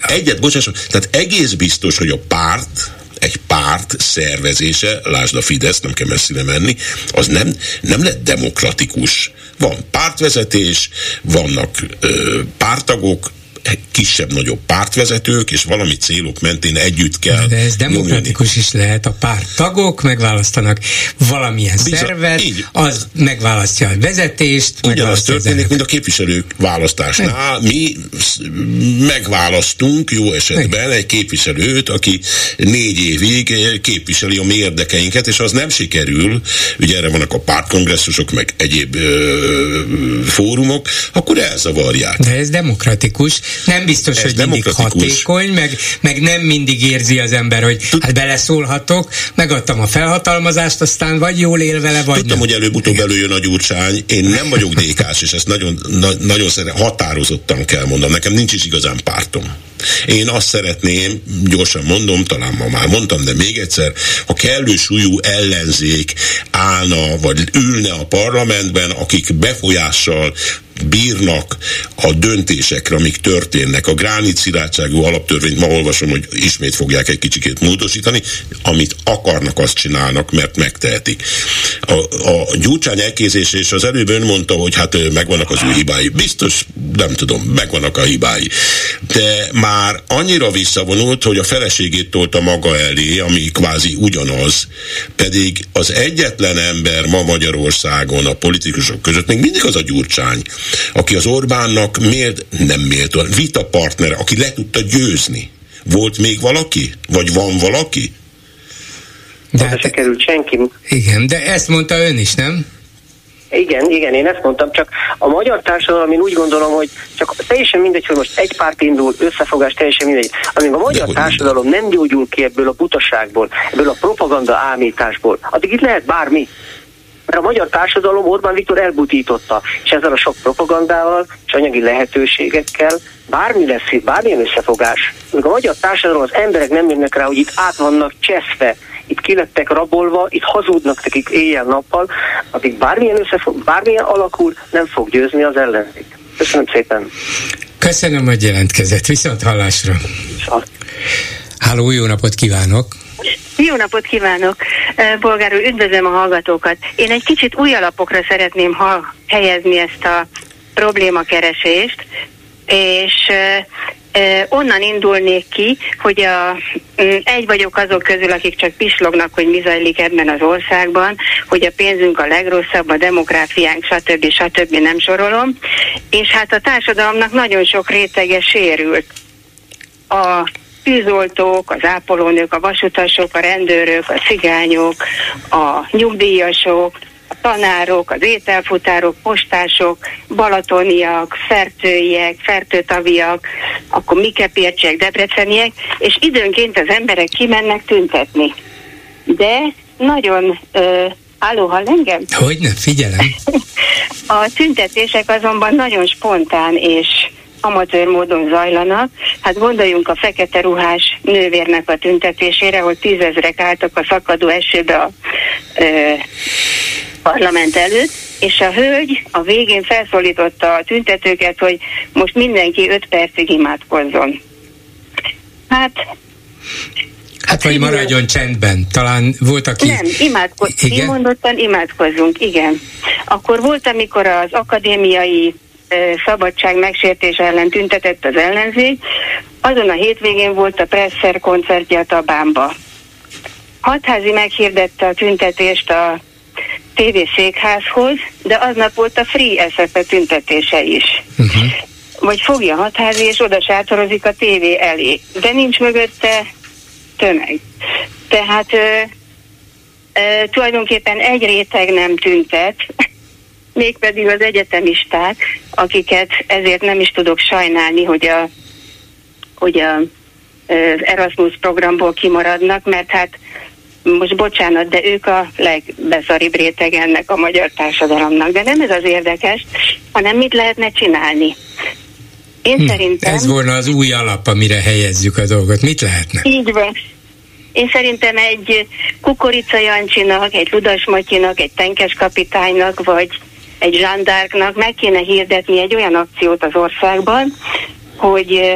egyet, bocsásson, tehát egész biztos, hogy a párt egy párt szervezése, lásd a Fidesz, nem kell messzire menni, az nem, nem lett demokratikus. Van pártvezetés, vannak ö, pártagok, kisebb-nagyobb pártvezetők, és valami célok mentén együtt kell De ez demokratikus nyomni. is lehet. A párt tagok megválasztanak valamilyen Bizony, szervet, így. az megválasztja a vezetést. Ugyanaz történik, mint a képviselők választásnál. Mi megválasztunk jó esetben egy képviselőt, aki négy évig képviseli a mi érdekeinket, és az nem sikerül, ugye erre vannak a pártkongresszusok, meg egyéb ö, fórumok, akkor elzavarják. De ez demokratikus, nem biztos, Ez hogy mindig hatékony, meg, meg nem mindig érzi az ember, hogy hát beleszólhatok, megadtam a felhatalmazást, aztán vagy jól él vele, vagy Tudtam, nem. hogy előbb-utóbb előjön a gyurcsány. Én nem vagyok dékás, és ezt nagyon, na, nagyon szeret, határozottan kell mondanom. Nekem nincs is igazán pártom. Én azt szeretném, gyorsan mondom, talán ma már mondtam, de még egyszer, ha kellő súlyú ellenzék állna, vagy ülne a parlamentben, akik befolyással bírnak a döntésekre, amik történnek. A gránit szilárdságú alaptörvényt ma olvasom, hogy ismét fogják egy kicsikét módosítani, amit akarnak, azt csinálnak, mert megtehetik. A, a gyurcsány elkézés, és az előbb ön mondta, hogy hát megvannak az ő hibái. Biztos, nem tudom, megvannak a hibái. De már annyira visszavonult, hogy a feleségét tolta maga elé, ami kvázi ugyanaz, pedig az egyetlen ember ma Magyarországon a politikusok között még mindig az a gyurcsány, aki az Orbánnak miért nem méltó, vita partner, aki le tudta győzni. Volt még valaki? Vagy van valaki? De hát, se került senki. Igen, de ezt mondta ön is, nem? Igen, igen, én ezt mondtam, csak a magyar társadalom, én úgy gondolom, hogy csak teljesen mindegy, hogy most egy párt indul, összefogás, teljesen mindegy. Amíg a magyar társadalom nem gyógyul ki ebből a butaságból, ebből a propaganda ámításból, addig itt lehet bármi mert a magyar társadalom Orbán Viktor elbutította, és ezzel a sok propagandával és anyagi lehetőségekkel bármi lesz bármilyen összefogás. Míg a magyar társadalom az emberek nem jönnek rá, hogy itt át vannak cseszve, itt kilettek rabolva, itt hazudnak nekik éjjel-nappal, addig bármilyen, összefog, bármilyen alakul, nem fog győzni az ellenzék. Köszönöm szépen. Köszönöm, hogy jelentkezett. Viszont hallásra. Háló, jó napot kívánok! Jó napot kívánok! Bolgár úr, üdvözlöm a hallgatókat. Én egy kicsit új alapokra szeretném ha helyezni ezt a problémakeresést, és onnan indulnék ki, hogy a, egy vagyok azok közül, akik csak pislognak, hogy mi zajlik ebben az országban, hogy a pénzünk a legrosszabb, a demográfiánk, stb. stb. nem sorolom, és hát a társadalomnak nagyon sok rétege sérült. A tűzoltók, az ápolónők, a vasutasok, a rendőrök, a cigányok, a nyugdíjasok, a tanárok, az ételfutárok, postások, balatoniak, fertőiek, fertőtaviak, akkor mikepércsek, debreceniek, és időnként az emberek kimennek tüntetni. De nagyon ö, Álló, hall engem? Hogy nem, figyelem. A tüntetések azonban nagyon spontán és amatőr módon zajlanak. Hát gondoljunk a fekete ruhás nővérnek a tüntetésére, hogy tízezrek álltak a szakadó esőbe a ö, parlament előtt, és a hölgy a végén felszólította a tüntetőket, hogy most mindenki öt percig imádkozzon. Hát Hát vagy maradjon csendben, talán volt, aki... Nem, imádkozzunk, kimondottan imádkozzunk, igen. Akkor volt, amikor az akadémiai szabadság megsértés ellen tüntetett az ellenzék. Azon a hétvégén volt a Presser koncertje a Tabánba. Hatházi meghirdette a tüntetést a TV székházhoz, de aznap volt a Free SFE tüntetése is. Uh-huh. Vagy fogja hatházi, és oda sátorozik a tévé elé. De nincs mögötte tömeg. Tehát ö, ö, tulajdonképpen egy réteg nem tüntet, mégpedig az egyetemisták, akiket ezért nem is tudok sajnálni, hogy a, hogy a az Erasmus programból kimaradnak, mert hát most bocsánat, de ők a legbeszaribb réteg ennek a magyar társadalomnak. De nem ez az érdekes, hanem mit lehetne csinálni. Én hm, szerintem... Ez volna az új alap, amire helyezzük a dolgot. Mit lehetne? Így van. Én szerintem egy Kukorica Jancsinak, egy Ludas Matyinak, egy Tenkes kapitánynak, vagy egy zsandárknak meg kéne hirdetni egy olyan akciót az országban, hogy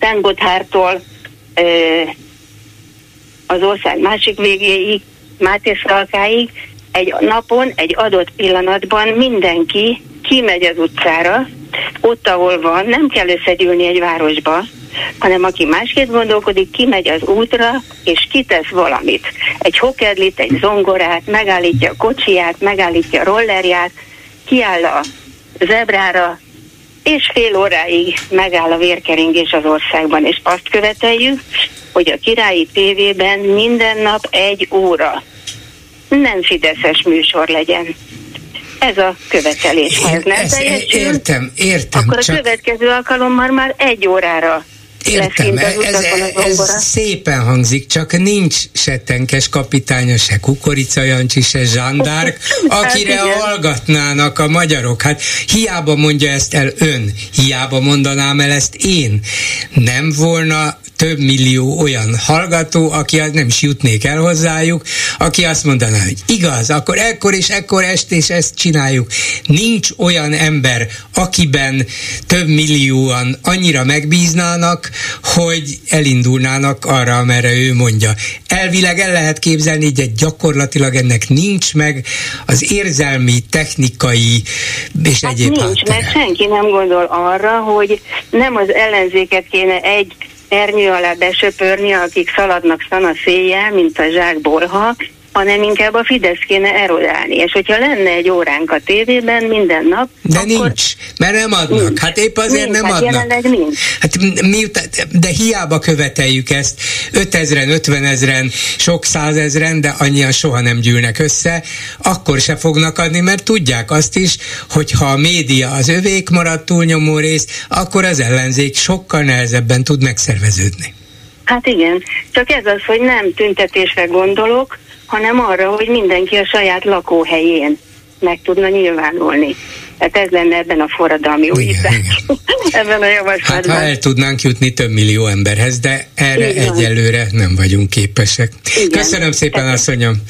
Szentgotthártól az ország másik végéig, Máté Szalkáig, egy napon, egy adott pillanatban mindenki kimegy az utcára, ott, ahol van, nem kell összegyűlni egy városba, hanem aki másképp gondolkodik, kimegy az útra, és kitesz valamit. Egy hokedlit, egy zongorát, megállítja a kocsiját, megállítja a rollerját, kiáll a zebrára, és fél óráig megáll a vérkeringés az országban, és azt követeljük, hogy a királyi tévében minden nap egy óra nem fideszes műsor legyen. Ez a követelés. Ha ez nem teljesül, értem, értem. Akkor a csak... következő alkalommal már egy órára Értem, ez, ez, ez szépen hangzik, csak nincs se tenkes kapitánya, se Kukorica Jancsi, se Zsandárk, hát akire hát hallgatnának a magyarok. Hát hiába mondja ezt el ön, hiába mondanám el ezt én. Nem volna több millió olyan hallgató, aki nem is jutnék el hozzájuk, aki azt mondaná, hogy igaz, akkor ekkor és ekkor est és ezt csináljuk. Nincs olyan ember, akiben több millióan annyira megbíznának, hogy elindulnának arra, amerre ő mondja. Elvileg el lehet képzelni, de gyakorlatilag ennek nincs meg az érzelmi, technikai és hát egyéb nincs, háttere. mert senki nem gondol arra, hogy nem az ellenzéket kéne egy ernyő alá besöpörni, akik szaladnak szana széjjel, mint a zsákborha, hanem inkább a Fidesz kéne erodálni. És hogyha lenne egy óránk a tévében minden nap, De akkor... nincs, mert nem adnak. Nincs. Hát épp azért nincs, nem hát adnak. nincs. Hát miután, de hiába követeljük ezt, 5000-en, 50 ezeren, sok százezren, de annyian soha nem gyűlnek össze, akkor se fognak adni, mert tudják azt is, hogy ha a média az övék marad túlnyomó rész, akkor az ellenzék sokkal nehezebben tud megszerveződni. Hát igen, csak ez az, hogy nem tüntetésre gondolok, hanem arra, hogy mindenki a saját lakóhelyén meg tudna nyilvánulni. Tehát ez lenne ebben a forradalmi újítás. ebben a javaslatban. Hát ha el tudnánk jutni több millió emberhez, de erre Igen. egyelőre nem vagyunk képesek. Igen. Köszönöm szépen, asszonyom.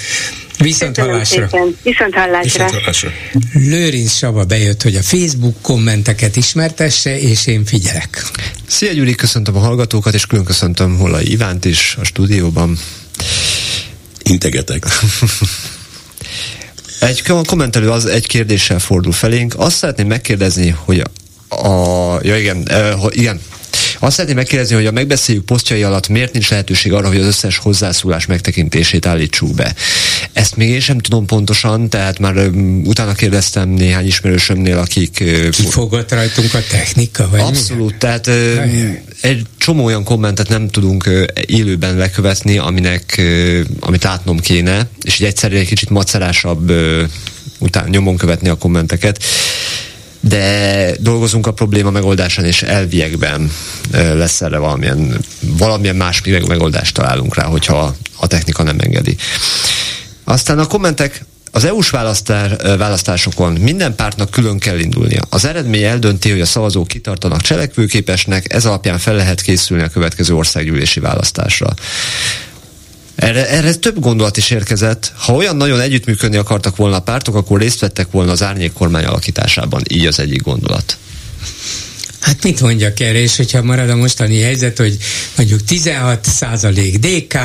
Viszont hallásra. Viszont hallásra. Viszont hallásra. Lőrinc Saba bejött, hogy a Facebook kommenteket ismertesse, és én figyelek. Szia Gyuri, köszöntöm a hallgatókat, és külön köszöntöm Holai Ivánt is a stúdióban. Integetek. Egy kommentelő az egy kérdéssel fordul felénk. Azt szeretném megkérdezni, hogy a, ja igen, e, igen, azt szeretném megkérdezni, hogy a megbeszéljük posztjai alatt miért nincs lehetőség arra, hogy az összes hozzászólás megtekintését állítsuk be. Ezt még én sem tudom pontosan, tehát már um, utána kérdeztem néhány ismerősömnél, akik... Uh, Kifogott rajtunk a technika? Vagy abszolút, mi? tehát uh, egy csomó olyan kommentet nem tudunk uh, élőben lekövetni, aminek, uh, amit látnom kéne, és így egyszerűen egy kicsit macerásabb uh, után nyomon követni a kommenteket de dolgozunk a probléma megoldásán, és elviekben lesz erre valamilyen, valamilyen más megoldást találunk rá, hogyha a technika nem engedi. Aztán a kommentek az EU-s választásokon minden pártnak külön kell indulnia. Az eredmény eldönti, hogy a szavazók kitartanak cselekvőképesnek, ez alapján fel lehet készülni a következő országgyűlési választásra. Erre, erre több gondolat is érkezett. Ha olyan nagyon együttműködni akartak volna a pártok, akkor részt vettek volna az árnyék kormány alakításában. Így az egyik gondolat. Hát mit mondjak erre, és hogyha marad a mostani helyzet, hogy mondjuk 16 százalék DK,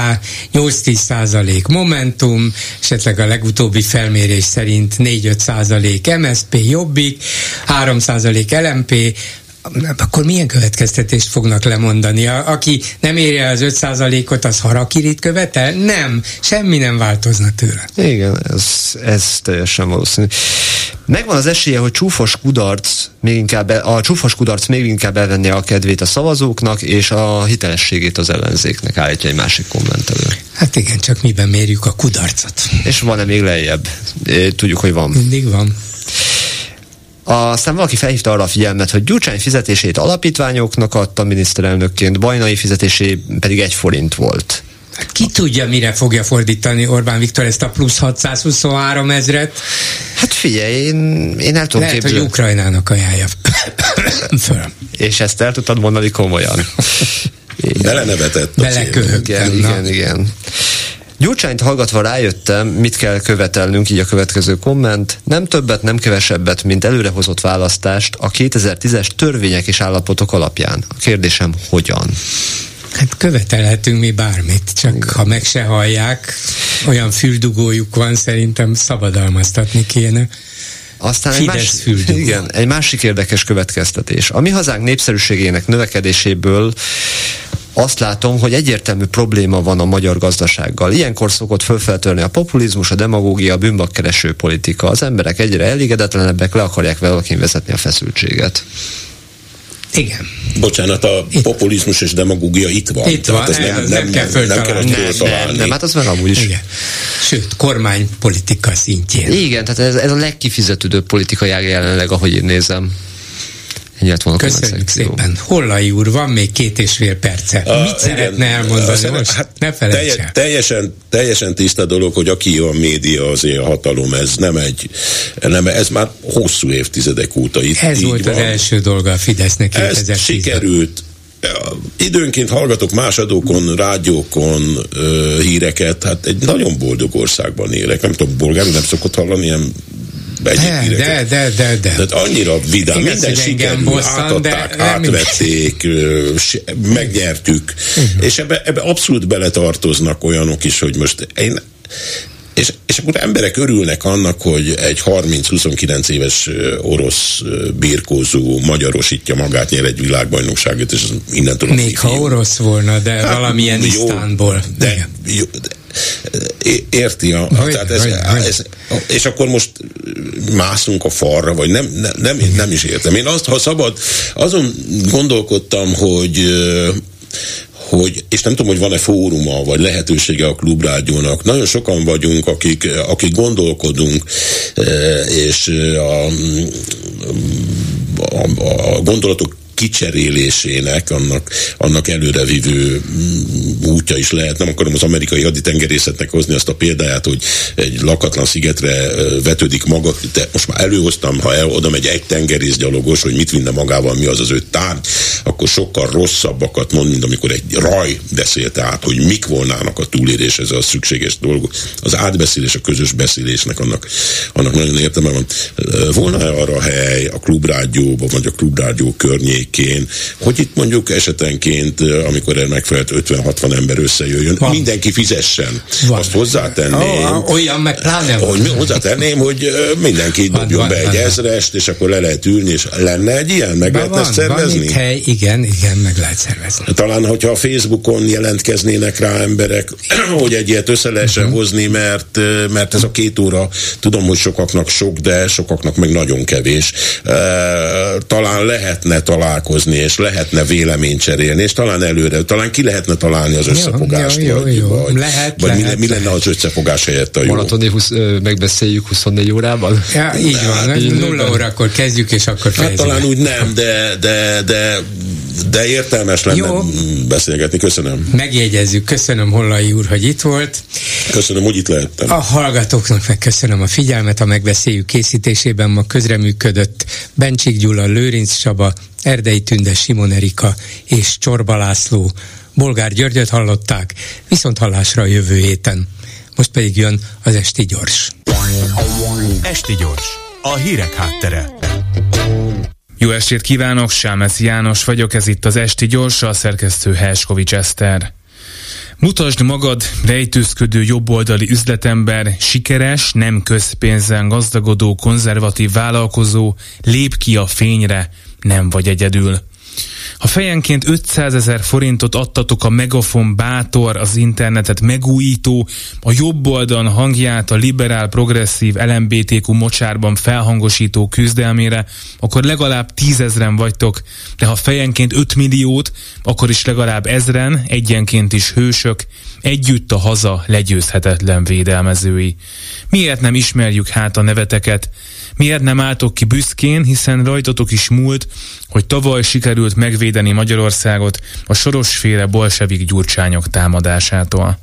8-10 százalék Momentum, esetleg a legutóbbi felmérés szerint 4-5 százalék MSP Jobbik, 3 százalék LMP, akkor milyen következtetést fognak lemondani? A, aki nem érje az 5%-ot, az harakirit követel? Nem, semmi nem változna tőle. Igen, ez, ez teljesen valószínű. Megvan az esélye, hogy csúfos kudarc még inkább, a csúfos kudarc még inkább elvenni a kedvét a szavazóknak, és a hitelességét az ellenzéknek állítja egy másik kommentelő. Hát igen, csak miben mérjük a kudarcot. És van-e még lejjebb? Tudjuk, hogy van. Mindig van. Aztán valaki felhívta arra a figyelmet, hogy Gyurcsány fizetését alapítványoknak adta miniszterelnökként, Bajnai fizetésé pedig egy forint volt. Ki tudja, mire fogja fordítani Orbán Viktor ezt a plusz 623 ezret? Hát figyelj, én, én el tudom Lehet, képzelni. hogy Ukrajnának ajánlja föl. És ezt el tudtad mondani komolyan. Belenevetett. Beleköhögtem. Igen, igen, igen. Gyurcsányt hallgatva rájöttem, mit kell követelnünk, így a következő komment. Nem többet, nem kevesebbet, mint előrehozott választást a 2010-es törvények és állapotok alapján. A kérdésem, hogyan? Hát követelhetünk mi bármit, csak Igen. ha meg se hallják, olyan füldugójuk van, szerintem szabadalmaztatni kéne. Aztán egy, más, igen, egy másik érdekes következtetés. A mi hazánk népszerűségének növekedéséből azt látom, hogy egyértelmű probléma van a magyar gazdasággal. Ilyenkor szokott fölfeltörni a populizmus, a demagógia, a bűnbakkereső politika. Az emberek egyre elégedetlenebbek, le akarják valakin vezetni a feszültséget. Igen. Bocsánat, a itt. populizmus és demagógia itt van. Itt van, ez nem, nem, nem, kell nem, nem kell nem, nem, nem, hát az már amúgy is. Igen. Sőt, kormánypolitika szintjén. Igen, tehát ez, ez a legkifizetődőbb politikai jelenleg, ahogy én nézem. Ennyi lett volna Köszönjük szépen. Hollai úr, van még két és fél perce. A, Mit szeretne igen, elmondani a, most? Hát, ne telje, el. teljesen, teljesen tiszta dolog, hogy aki a média azért a hatalom, ez nem egy, nem, ez már hosszú évtizedek óta itt Ez volt van. az első dolga a Fidesznek 2010 Ez sikerült, időnként hallgatok más adókon, rádiókon ö, híreket, hát egy nagyon boldog országban élek. Nem tudom, bolgárul nem szokott hallani ilyen egyéb de, de, de, de, de. Tehát annyira vidám, Igaz, minden sikerül, átadták, de átvették, megnyertük, uh-huh. és ebbe, ebbe abszolút beletartoznak olyanok is, hogy most én és, és akkor emberek örülnek annak, hogy egy 30-29 éves orosz birkózó magyarosítja magát, nyer egy világbajnokságot, és innen tudom. Még ha orosz volna, de hát, valamilyen jó, Isztánból. De, jó, de, érti a, hogy, tehát ez, hogy, ez, és akkor most mászunk a falra, vagy nem, nem, nem, nem is értem. Én azt, ha szabad, azon gondolkodtam, hogy hogy, és nem tudom, hogy van-e fóruma, vagy lehetősége a klubrádiónak. Nagyon sokan vagyunk, akik, akik gondolkodunk, és a, a, a gondolatok kicserélésének, annak, annak előrevívő mm, útja is lehet. Nem akarom az amerikai haditengerészetnek hozni azt a példáját, hogy egy lakatlan szigetre vetődik maga, de most már előhoztam, ha el, oda megy egy tengerészgyalogos, hogy mit vinne magával, mi az az öt tárgy, akkor sokkal rosszabbakat mond, mint amikor egy raj beszélt át, hogy mik volnának a túléréshez a szükséges dolgok. Az átbeszélés, a közös beszélésnek annak, annak nagyon értelme van. Volna-e arra hely a klubrádióban, vagy a klubrádió környék, környékén, hogy itt mondjuk esetenként, amikor el megfelelt 50-60 ember összejöjjön, Van. mindenki fizessen. Van. Azt hozzátenném. Oh, olyan meg pláne hogy Hozzátenném, hogy mindenki van, dobjon van, be van, egy van. ezrest, és akkor le lehet ülni, és lenne egy ilyen, meg lehetne van, szervezni? Van hely, igen, igen, meg lehet szervezni. Talán, hogyha a Facebookon jelentkeznének rá emberek, hogy egy ilyet össze lehessen uh-huh. hozni, mert, mert ez a két óra, tudom, hogy sokaknak sok, de sokaknak meg nagyon kevés. Talán lehetne talán találkozni, és lehetne véleményt cserélni, és talán előre, talán ki lehetne találni az összefogást. Jó, jó, jó, vagy, lehet, vagy lehet, mi, mi lenne az összefogás helyett a jó? Maratoni husz, megbeszéljük 24 órában? Ja, így van, nulla órakor kezdjük, és akkor fejezzük. Hát talán úgy nem, de, de, de de értelmes lenne Jó. beszélgetni. Köszönöm. Megjegyezzük. Köszönöm Hollai úr, hogy itt volt. Köszönöm, hogy itt lehettem. A hallgatóknak meg köszönöm a figyelmet. A megbeszéljük készítésében ma közreműködött Bencsik Gyula, Lőrinc Csaba, Erdei Tünde, Simon Erika és Csorba László. Bolgár Györgyöt hallották, viszont hallásra a jövő héten. Most pedig jön az Esti Gyors. Esti Gyors, a hírek háttere. Jó estét kívánok, Sámesz János vagyok, ez itt az Esti Gyors, a szerkesztő Helskovics Eszter. Mutasd magad, rejtőzködő jobboldali üzletember, sikeres, nem közpénzen gazdagodó konzervatív vállalkozó, lép ki a fényre, nem vagy egyedül. Ha fejenként 500 ezer forintot adtatok a Megafon bátor, az internetet megújító, a jobb oldalon hangját a liberál, progresszív, LMBTQ mocsárban felhangosító küzdelmére, akkor legalább tízezren vagytok, de ha fejenként 5 milliót, akkor is legalább ezren, egyenként is hősök, együtt a haza legyőzhetetlen védelmezői. Miért nem ismerjük hát a neveteket? Miért nem álltok ki büszkén, hiszen rajtatok is múlt, hogy tavaly sikerült megvédeni Magyarországot a sorosféle bolsevik gyurcsányok támadásától.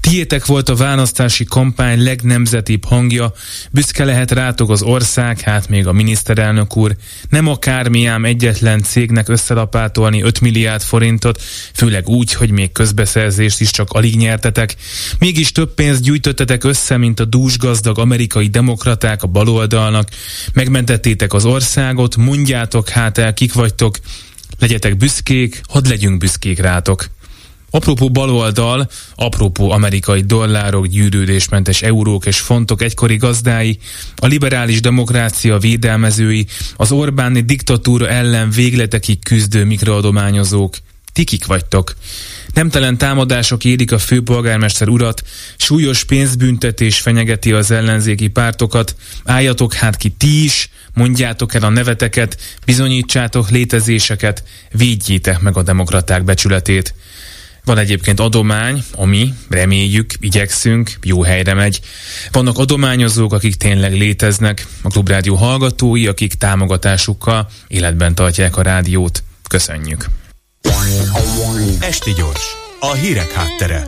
Tiétek volt a választási kampány legnemzetibb hangja, büszke lehet rátok az ország, hát még a miniszterelnök úr. Nem akármi ám egyetlen cégnek összelapátolni 5 milliárd forintot, főleg úgy, hogy még közbeszerzést is csak alig nyertetek. Mégis több pénzt gyűjtöttetek össze, mint a dúsgazdag amerikai demokraták a baloldalnak. Megmentettétek az országot, mondjátok hát el, kik vagytok, legyetek büszkék, hadd legyünk büszkék rátok. Apropó baloldal, apropó amerikai dollárok, gyűrődésmentes eurók és fontok egykori gazdái, a liberális demokrácia védelmezői, az Orbáni diktatúra ellen végletekig küzdő mikroadományozók. Tikik vagytok. Nemtelen támadások érik a főpolgármester urat, súlyos pénzbüntetés fenyegeti az ellenzéki pártokat, álljatok hát ki ti is, mondjátok el a neveteket, bizonyítsátok létezéseket, védjétek meg a demokraták becsületét. Van egyébként adomány, ami, reméljük, igyekszünk, jó helyre megy. Vannak adományozók, akik tényleg léteznek, a Klubrádió hallgatói, akik támogatásukkal életben tartják a rádiót. Köszönjük! Esti gyors, a hírek háttere.